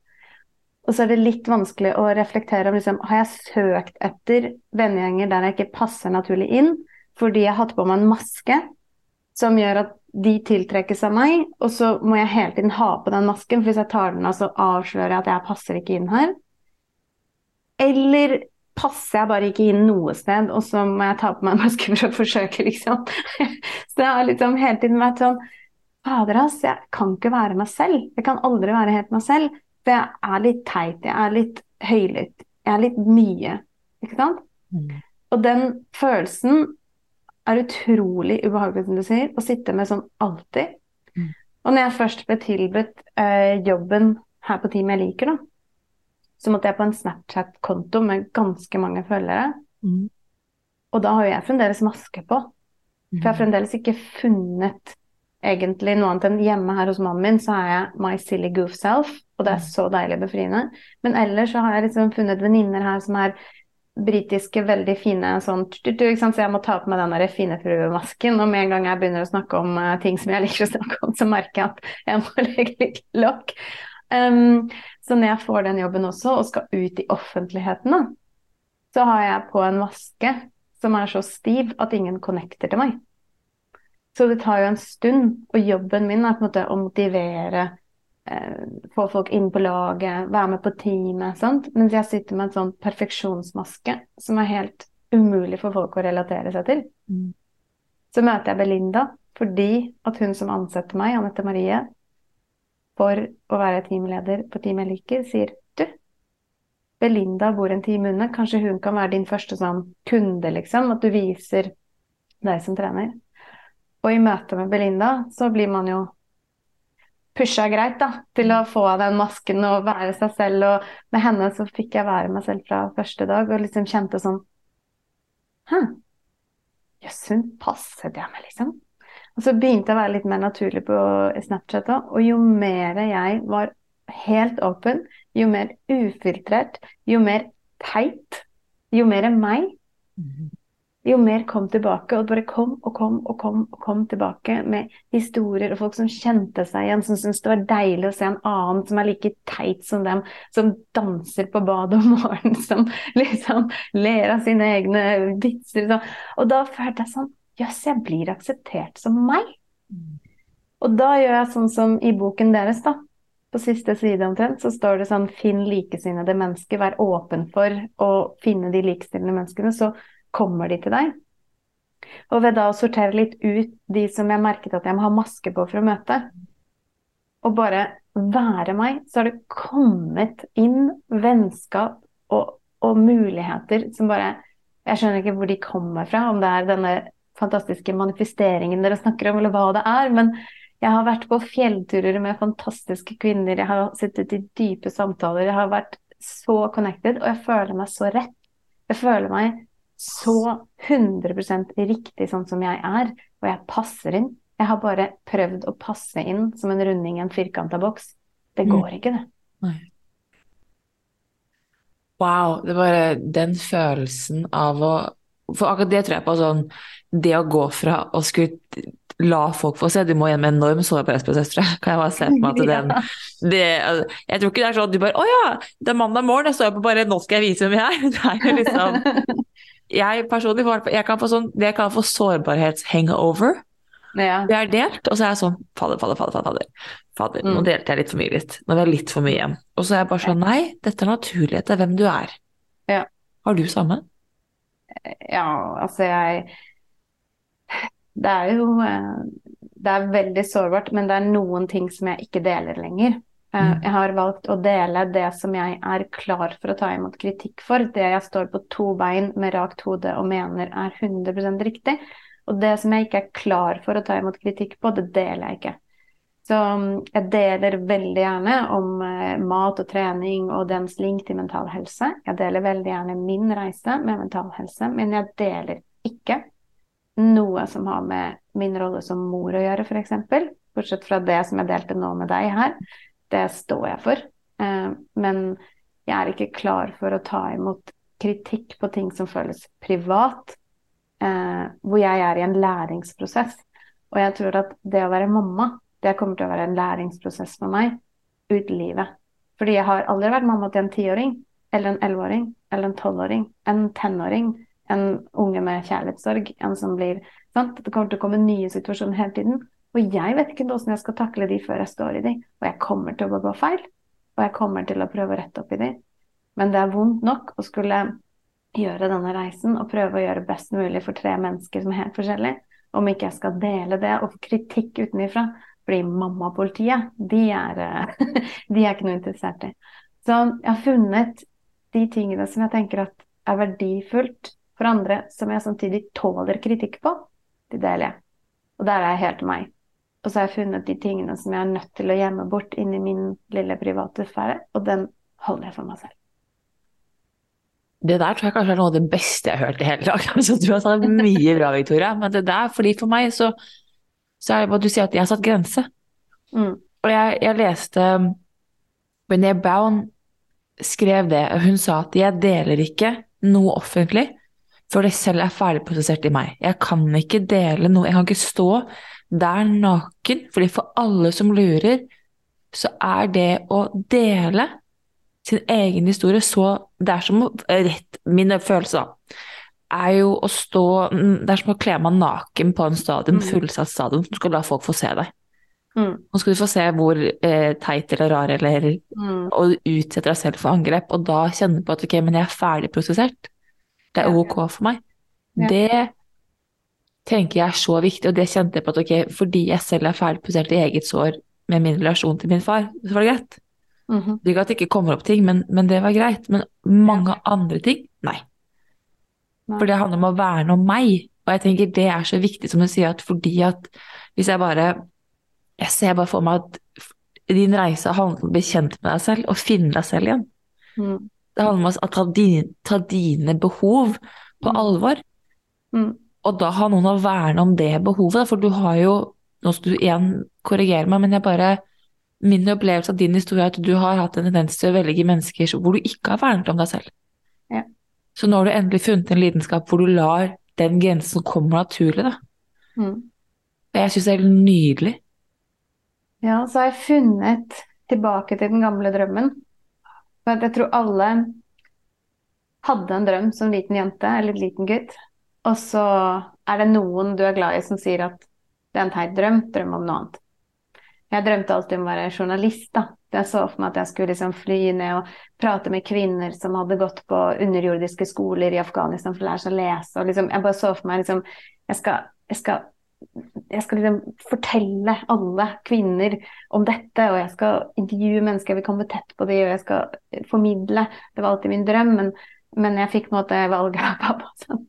Og så er det litt vanskelig å reflektere om liksom, har jeg søkt etter vennegjenger der jeg ikke passer naturlig inn, fordi jeg har hatt på meg en maske som gjør at de tiltrekkes av meg, og så må jeg hele tiden ha på den masken, for hvis jeg tar den av, så avslører jeg at jeg passer ikke inn her. Eller passer jeg bare ikke inn noe sted, og så må jeg ta på meg en maske for å forsøke, liksom. Så jeg har liksom hele tiden vært sånn Fader, ass, jeg kan ikke være meg selv. Jeg kan aldri være helt meg selv. For jeg er litt teit, jeg er litt høylytt, jeg er litt mye. Ikke sant? Mm. Og den følelsen er utrolig ubehagelig, som du sier, å sitte med sånn alltid. Mm. Og når jeg først ble tilbudt eh, jobben her på Team jeg liker, da, så måtte jeg på en Snapchat-konto med ganske mange følgere. Mm. Og da har jo jeg fremdeles maske på. For jeg har mm. fremdeles ikke funnet egentlig noe annet enn hjemme her hos mannen min, så er jeg my silly goof self, og det er mm. så deilig befriende. Men ellers så har jeg liksom funnet venninner her som er britiske, veldig fine sånn Så jeg må ta på meg den der fine fruemasken. Og med en gang jeg begynner å snakke om uh, ting som jeg liker å snakke om, så merker jeg at jeg må legge litt lokk. Um, så når jeg får den jobben også, og skal ut i offentligheten, da, så har jeg på en maske som er så stiv at ingen connecter til meg. Så det tar jo en stund, og jobben min er på en måte å motivere, eh, få folk inn på laget, være med på teamet. Sant? Mens jeg sitter med en sånn perfeksjonsmaske som er helt umulig for folk å relatere seg til. Mm. Så møter jeg Belinda fordi at hun som ansetter meg, Anette Marie, for å være teamleder på Team jeg liker, sier du, Belinda bor en time unna, kanskje hun kan være din første sånn kunde, liksom? At du viser deg som trener. Og i møte med Belinda så blir man jo pusha greit da, til å få av den masken og være seg selv. Og med henne så fikk jeg være meg selv fra første dag og liksom kjente sånn Hæ? Jøss, hun passet jeg med, liksom. Og så begynte jeg å være litt mer naturlig på Snapchat òg. Og jo mer jeg var helt åpen, jo mer ufiltrert, jo mer teit, jo mer meg, jo mer kom tilbake. Og bare kom og kom og kom og kom tilbake med historier og folk som kjente seg igjen, som syntes det var deilig å se en annen som er like teit som dem, som danser på badet om morgenen, som liksom ler av sine egne vitser. Og da følte jeg sånn Jøss, jeg blir akseptert som meg. Og da gjør jeg sånn som i boken deres, da på siste side omtrent, så står det sånn Finn likesinnede mennesker, vær åpen for å finne de likestillende menneskene, så kommer de til deg. Og ved da å sortere litt ut de som jeg merket at jeg må ha maske på for å møte, og bare være meg, så har det kommet inn vennskap og, og muligheter som bare Jeg skjønner ikke hvor de kommer fra, om det er denne fantastiske manifesteringen dere snakker om, eller hva det er, men jeg har vært på fjellturer med fantastiske kvinner, jeg har sittet i dype samtaler, jeg har vært så connected, og jeg føler meg så rett. Jeg føler meg så 100% riktig sånn som jeg er, og jeg passer inn. Jeg har bare prøvd å passe inn som en runding i en firkanta boks. Det mm. går ikke, det. Nei. Wow, det er bare den følelsen av å For akkurat det tror jeg på sånn Det å gå fra å skulle la folk få se. Du må gjennom en enorm sårbarhetsprosess, tror jeg. Kan jeg bare se på meg at den det, altså, Jeg tror ikke det er sånn at du bare Å ja, det er mandag morgen, jeg står på bare Nå skal jeg vise hvem jeg er. Det er jo liksom Jeg personlig får jeg kan få sånn det jeg kaller for sårbarhetshangover. Ja. Det er delt, og så er jeg sånn Fader, fader, fader. fader, fader. Mm. Nå delte jeg litt for mye litt. Nå var jeg litt for mye igjen. Og så er jeg bare sånn Nei, dette er naturlighet, det er hvem du er. Ja. Har du samme? Ja, altså jeg det er jo eh, Det er veldig sårbart, men det er noen ting som jeg ikke deler lenger. Eh, mm. Jeg har valgt å dele det som jeg er klar for å ta imot kritikk for. Det jeg står på to bein med rakt hode og mener er 100 riktig. Og det som jeg ikke er klar for å ta imot kritikk på, det deler jeg ikke. Så mm, jeg deler veldig gjerne om eh, mat og trening og dens link til mental helse. Jeg deler veldig gjerne min reise med mental helse, men jeg deler ikke noe som har med min rolle som mor å gjøre, f.eks. Bortsett fra det som jeg delte nå med deg her. Det står jeg for. Eh, men jeg er ikke klar for å ta imot kritikk på ting som føles privat, eh, hvor jeg er i en læringsprosess. Og jeg tror at det å være mamma, det kommer til å være en læringsprosess for meg ut livet. Fordi jeg har aldri vært mamma til en tiåring, eller en elleveåring, eller en tolvåring, en tenåring, en unge med kjærlighetssorg, en som blir sant? Det kommer til å komme nye situasjoner hele tiden. Og jeg vet ikke hvordan jeg skal takle de før jeg står i de. Og jeg kommer til å begå feil, og jeg kommer til å prøve å rette opp i de. Men det er vondt nok å skulle gjøre denne reisen og prøve å gjøre best mulig for tre mennesker som er helt forskjellige. Om ikke jeg skal dele det og få kritikk utenifra, Fordi mammapolitiet, de er, eh, de er ikke noe interessert i. Så jeg har funnet de tingene som jeg tenker at er verdifullt for andre, som jeg samtidig tåler kritikk på. De deler jeg. Og der er jeg helt meg. Og så har jeg funnet de tingene som jeg er nødt til å gjemme bort inni min lille private sfære, og den holder jeg for meg selv. Det der tror jeg kanskje er noe av det beste jeg har hørt i hele dag. Altså, du har sagt mye bra, Victoria. Men det der, fordi for meg så, så er det bare du sier, at jeg har satt grense. Mm. Og jeg, jeg leste Brené Brown skrev det, og hun sa at jeg deler ikke noe offentlig før det selv er ferdigprosessert i meg. Jeg kan ikke dele noe, jeg kan ikke stå der naken, fordi for alle som lurer, så er det å dele sin egen historie så Det er som rett Min følelse, da, er jo å stå Det er som å kle meg naken på en stadion, Mm. fullsatt stadion, som skal la folk få se deg. Mm. Nå skal du få se hvor eh, teit eller rar eller Mm. Og utsetter deg selv for angrep, og da kjenner du på at ok, men jeg er ferdig prosessert. Det er ok for meg. Ja. Det tenker jeg er så viktig, og det kjente jeg på at ok, fordi jeg selv er ferdig prosessert i eget sår med min relasjon til min far, så var det greit. Det gikk ikke at det ikke kommer opp ting, men, men det var greit. Men mange andre ting, nei. For det handler om å verne om meg. Og jeg tenker det er så viktig, som du sier, at fordi at hvis jeg bare Jeg ser bare for meg at din reise handler om å bli kjent med deg selv og finne deg selv igjen. Mm. Det handler om å ta dine, ta dine behov på Mm. alvor. Mm. Og da ha noen å verne om det behovet, for du har jo Nå skal du igjen korrigere meg, men jeg bare Min opplevelse av din historie er at du har hatt en tendens til å velge mennesker hvor du ikke har vernet om deg selv. Så nå har du endelig funnet en lidenskap hvor du lar den grensen komme naturlig, da. Mm. Jeg syns det er helt nydelig. Ja, så har jeg funnet tilbake til den gamle drømmen. For jeg tror alle hadde en drøm som liten jente eller liten gutt, og så er det noen du er glad i som sier at det er en teit drøm, drøm om noe annet. Jeg drømte alltid om å være journalist, da. Jeg så for meg at jeg skulle liksom fly ned og prate med kvinner som hadde gått på underjordiske skoler i Afghanistan for å lære seg å lese, og liksom Jeg bare så for meg liksom Jeg skal, jeg skal jeg skal liksom fortelle alle kvinner om dette, og jeg skal intervjue mennesker, jeg vil komme tett på dem, og jeg skal formidle. Det var alltid min drøm, men, men jeg fikk på en måte valget av pappa. Sånn.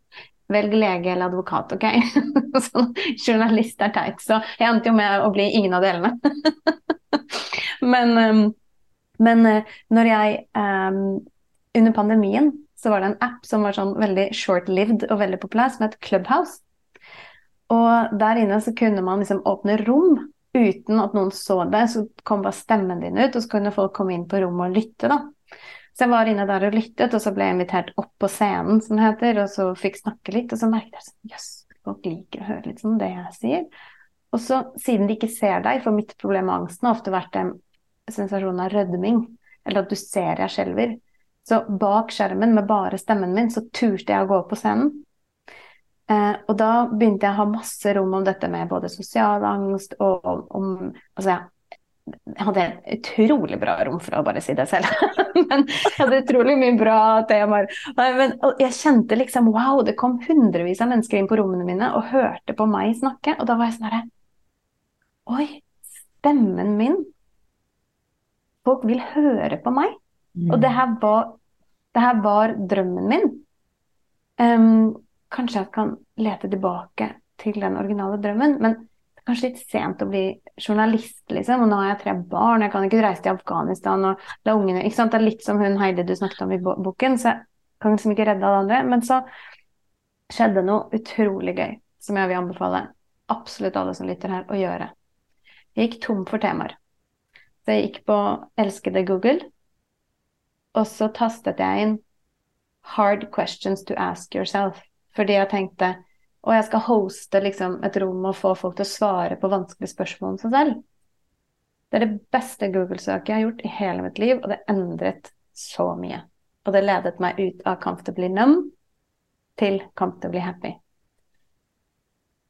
Velg lege eller advokat, OK? sånn, journalist er teit, så jeg endte jo med å bli ingen av delene. men, um, men uh, når jeg um, Under pandemien så var det en app som var sånn veldig short-lived og veldig populær, som het Clubhouse. Og der inne så kunne man liksom åpne rom uten at noen så det. Så kom bare stemmen din ut, og så kunne folk komme inn på rommet og lytte, da. Så jeg var inne der og lyttet, og så ble jeg invitert opp på scenen, som det heter, og så fikk snakke litt, og så merket jeg sånn Jøss, folk liker å høre litt sånn det jeg sier. Og så, siden de ikke ser deg, for mitt problem med angsten har ofte vært en sensasjon av rødming, eller at du ser jeg skjelver. Så bak skjermen med bare stemmen min, så turte jeg å gå på scenen. Eh, og da begynte jeg å ha masse rom om dette med både sosial angst og om, Altså, jeg hadde et utrolig bra rom, for å bare si det selv. men jeg hadde utrolig mye bra temaer. Men, jeg kjente liksom wow, det kom hundrevis av mennesker inn på rommene mine og hørte på meg snakke, og da var jeg sånn herre Oi, stemmen min Folk vil høre på meg. Og det her var, det her var drømmen min. Um, kanskje jeg kan lete tilbake til den originale drømmen, men det er kanskje litt sent å bli journalist, liksom. Og nå har jeg tre barn, jeg kan ikke reise til Afghanistan og la ungene ikke sant? Det er litt som hun Heidi du snakket om i boken, så jeg kan liksom ikke redde alle andre. Men så skjedde noe utrolig gøy som jeg vil anbefale absolutt alle som lytter her, å gjøre. Jeg gikk tom for temaer. Så jeg gikk på elskede Google, og så tastet jeg inn 'hard questions to ask yourself'. Fordi jeg tenkte og jeg skal hoste liksom, et rom og få folk til å svare på vanskelige spørsmål om seg selv. Det er det beste Google-søket jeg har gjort i hele mitt liv, og det endret så mye. Og det ledet meg ut av 'comfortably numb' til 'comfortably happy'.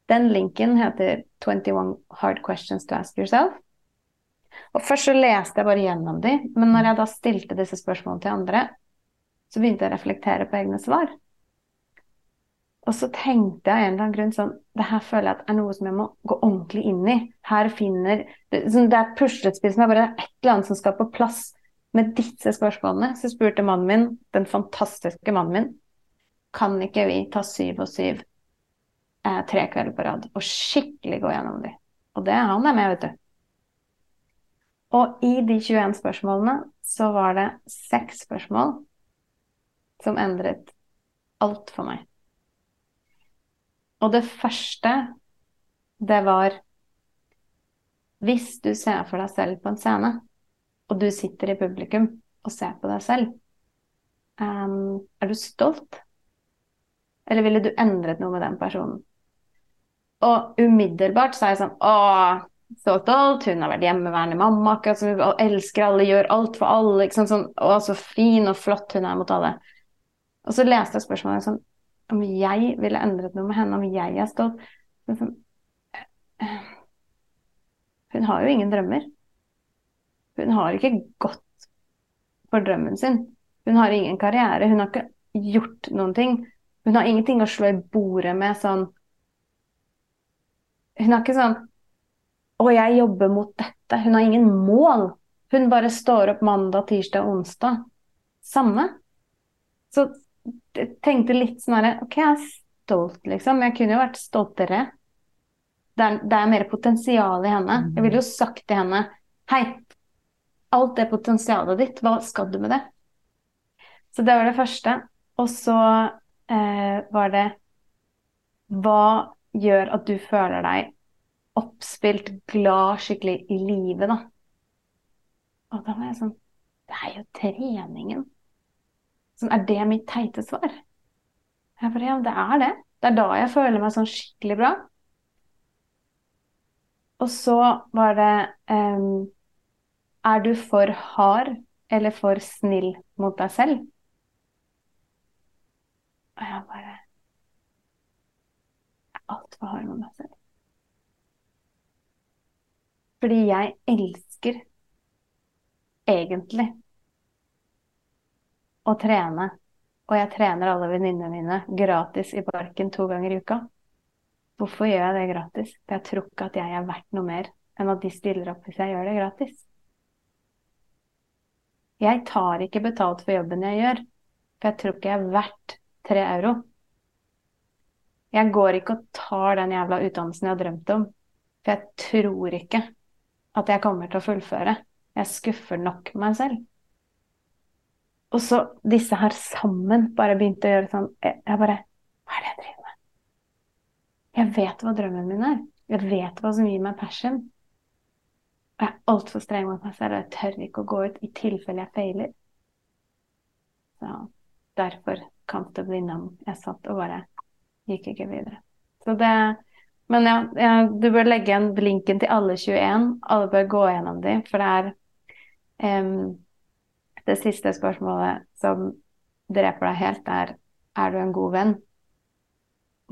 Den linken heter 21 hard questions to ask yourself. Og først så leste jeg bare gjennom de, men når jeg da stilte disse spørsmålene til andre, så begynte jeg å reflektere på egne svar. Og så tenkte jeg av en eller annen grunn sånn Det her føler jeg at er noe som jeg må gå ordentlig inn i. Her finner Det, sånn, det er puslespill som er bare et eller annet som skal på plass med disse spørsmålene. Så spurte mannen min, den fantastiske mannen min, kan ikke vi ta syv og syv eh, tre kvelder på rad og skikkelig gå gjennom de? Og det han er med, vet du. Og i de 21 spørsmålene så var det seks spørsmål som endret alt for meg. Og det første, det var Hvis du ser for deg selv på en scene, og du sitter i publikum og ser på deg selv, um, er du stolt? Eller ville du endret noe med den personen? Og umiddelbart så er jeg sånn Å, så stolt. Hun har vært hjemmeværende mamma, akkurat som hun elsker alle, gjør alt for alle. Ikke sant? Sånn, å, så fin og flott hun er mot alle. Og så leste jeg spørsmålet sånn om jeg ville endret noe med henne, om jeg er stolt. Sånn, hun har jo ingen drømmer. Hun har ikke gått for drømmen sin. Hun har ingen karriere. Hun har ikke gjort noen ting. Hun har ingenting å slå i bordet med sånn Hun har ikke sånn Å, jeg jobber mot dette. Hun har ingen mål. Hun bare står opp mandag, tirsdag, onsdag. Samme. Så jeg tenkte litt sånn herre OK, jeg er stolt, liksom. Jeg kunne jo vært stoltere. Det er, det er mer potensial i henne. Jeg ville jo sagt til henne Hei, alt det potensialet ditt, hva skal du med det? Så det var det første. Og så eh, var det Hva gjør at du føler deg oppspilt, glad, skikkelig i livet, da? Og da var jeg sånn Det er jo treningen. Sånn, er det mitt teite svar? Jeg bare, ja, det er det. Det er da jeg føler meg sånn skikkelig bra. Og så var det um, Er du for hard eller for snill mot deg selv? Og jeg bare Altfor hard mot meg selv. Fordi jeg elsker egentlig å trene. Og jeg trener alle venninnene mine gratis i parken to ganger i uka. Hvorfor gjør jeg det gratis? For jeg tror ikke at jeg er verdt noe mer enn at de stiller opp hvis jeg gjør det gratis. Jeg tar ikke betalt for jobben jeg gjør, for jeg tror ikke jeg er verdt tre euro. Jeg går ikke og tar den jævla utdannelsen jeg har drømt om, for jeg tror ikke at jeg kommer til å fullføre. Jeg skuffer nok meg selv. Og så disse her sammen bare begynte å gjøre sånn Jeg bare Hva er det jeg driver med? Jeg vet hva drømmen min er. Jeg vet hva som gir meg passion. Og jeg er altfor streng mot meg selv, og jeg tør ikke å gå ut i tilfelle jeg feiler. Så derfor comfortably numb. Jeg satt og bare gikk ikke videre. Så det Men ja, ja, du bør legge igjen linken til alle 21. Alle bør gå gjennom dem, for det er um, det siste spørsmålet som dreper deg helt, er er du en god venn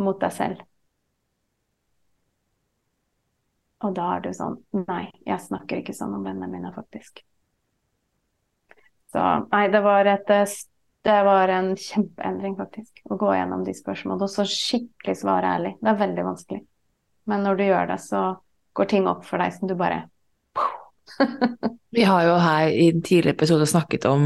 mot deg selv? Og da er du sånn Nei, jeg snakker ikke sånn om vennene mine, faktisk. Så nei, det var, et, det var en kjempeendring, faktisk, å gå gjennom de spørsmålene. Og så skikkelig svare ærlig. Det er veldig vanskelig. Men når du gjør det, så går ting opp for deg som du bare Vi har jo her i en tidligere episode snakket om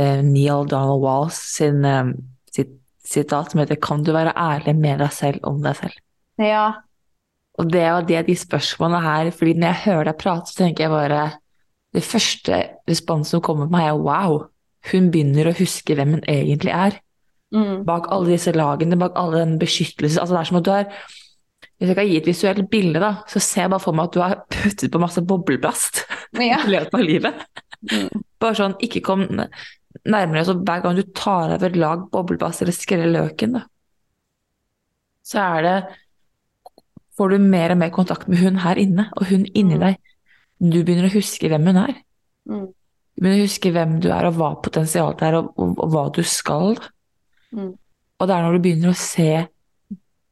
eh, Neil Donald Walls sin, eh, sitt sitat som heter 'Kan du være ærlig med deg selv om deg selv'? Ja. Og det er det de spørsmålene her fordi når jeg hører deg prate, så tenker jeg bare Det første responsen som kommer på meg, er 'wow'. Hun begynner å huske hvem hun egentlig er. Mm. Bak alle disse lagene, bak all den beskyttelsen. altså Det er som at du har hvis jeg kan gi et visuelt bilde, da, så ser jeg bare for meg at du har puttet på masse bobleplast ja. i løpet av livet. Mm. Bare sånn, ikke kom nærmere. Så hver gang du tar av et lag bobleplast eller skreller løken, da, så er det Får du mer og mer kontakt med hun her inne, og hun inni Mm. deg. Du begynner å huske hvem hun er. Mm. Å huske hvem du er, og hva potensialet er, og, og, og hva du skal. Mm. Og det er når du begynner å se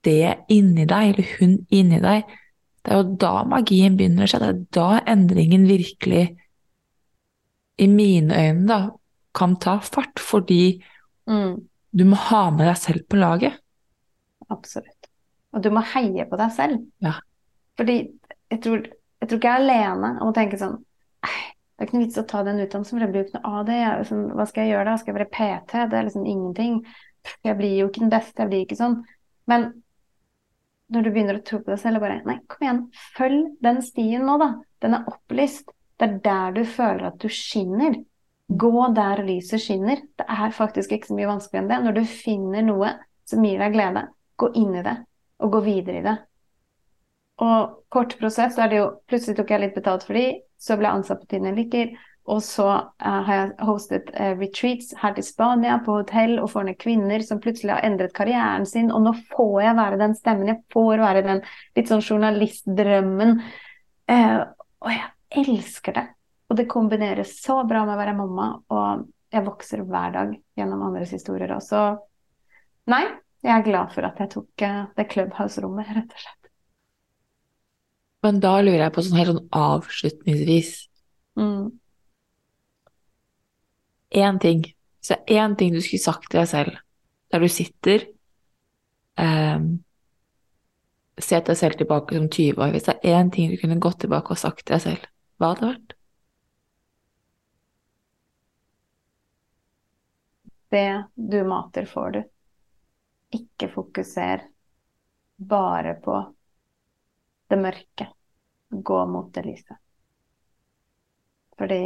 det inni deg, eller hun inni deg, det er jo da magien begynner å skje. Det er da endringen virkelig, i mine øyne, da, kan ta fart. Fordi Mm. du må ha med deg selv på laget. Absolutt. Og du må heie på deg selv. Ja. Fordi jeg tror, jeg tror ikke jeg er alene om å tenke sånn «Ei, Det er ikke noe vits å ta den utdannelsen, for jeg blir jo ikke noe av det. Jeg, liksom, hva skal jeg gjøre da? Skal jeg være PT? Det er liksom ingenting. Jeg blir jo ikke den beste, jeg blir ikke sånn. Men når du begynner å tro på deg selv bare Nei, kom igjen, følg den stien nå, da. Den er opplyst. Det er der du føler at du skinner. Gå der lyset skinner. Det er faktisk ikke så mye vanskeligere enn det. Når du finner noe som gir deg glede, gå inn i det, og gå videre i det. Og kort prosess, så er det jo Plutselig tok jeg litt betalt for de, så ble jeg ansatt på Tine Lykker. Og så uh, har jeg hostet uh, retreats her til Spania, på hotell, og får ned kvinner som plutselig har endret karrieren sin. Og nå får jeg være den stemmen, jeg får være den litt sånn journalistdrømmen. Uh, og jeg elsker det. Og det kombineres så bra med å være mamma, og jeg vokser hver dag gjennom andres historier også. Nei, jeg er glad for at jeg tok det Clubhouse-rommet, rett og slett. Men da lurer jeg på sånn helt sånn avslutningsvis Mm. Én ting. Er én ting du skulle sagt til deg selv der du sitter um, Se deg selv tilbake som 20 år. Hvis det er én ting du kunne gått tilbake og sagt til deg selv, hva hadde det vært? Det du mater, får du. Ikke fokuser bare på det mørke. Gå mot det lyse. Fordi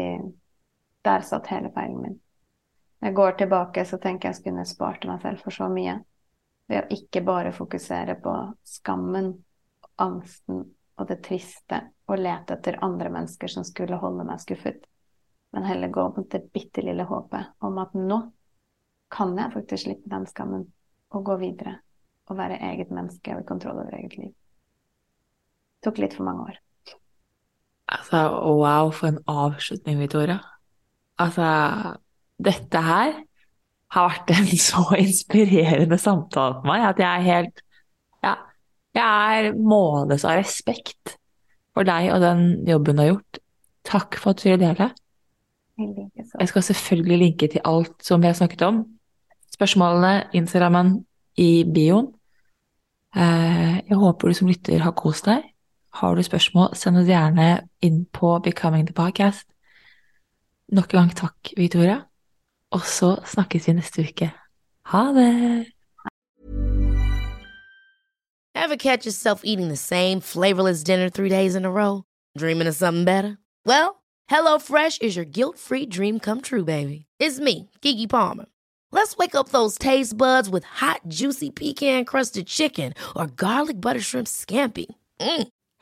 der satt hele feilen min. Når jeg går tilbake, så tenker jeg jeg skulle spart meg selv for så mye. Ved å ikke bare fokusere på skammen, angsten og det triste, og lete etter andre mennesker som skulle holde meg skuffet, men heller gå mot det bitte lille håpet om at nå kan jeg faktisk slippe den skammen og gå videre og være eget menneske og i kontroll over eget liv. Tok litt for mange år. Altså, wow, for en avslutning, Victoria. Altså, dette her har vært en så inspirerende samtale for meg at jeg er helt Ja, jeg er målløs av respekt for deg og den jobben du har gjort. Takk for at du ville dele. Jeg skal selvfølgelig linke til alt som vi har snakket om. Spørsmålene, Instagrammen, i bioen. Eh, jeg håper du som lytter har kost deg. Har du spørsmål, send oss gjerne inn på Becoming the Podcast. Nok en gang takk, Victoria. Og så snakkes vi neste uke. Ha det! Ever catch yourself eating the same flavorless dinner three days in a row? Dreaming of something better? Well, HelloFresh is your guilt-free dream come true, baby. It's me, Gigi Palmer. Let's wake up those taste buds with hot, juicy pecan-crusted chicken or garlic butter shrimp scampi. Mm.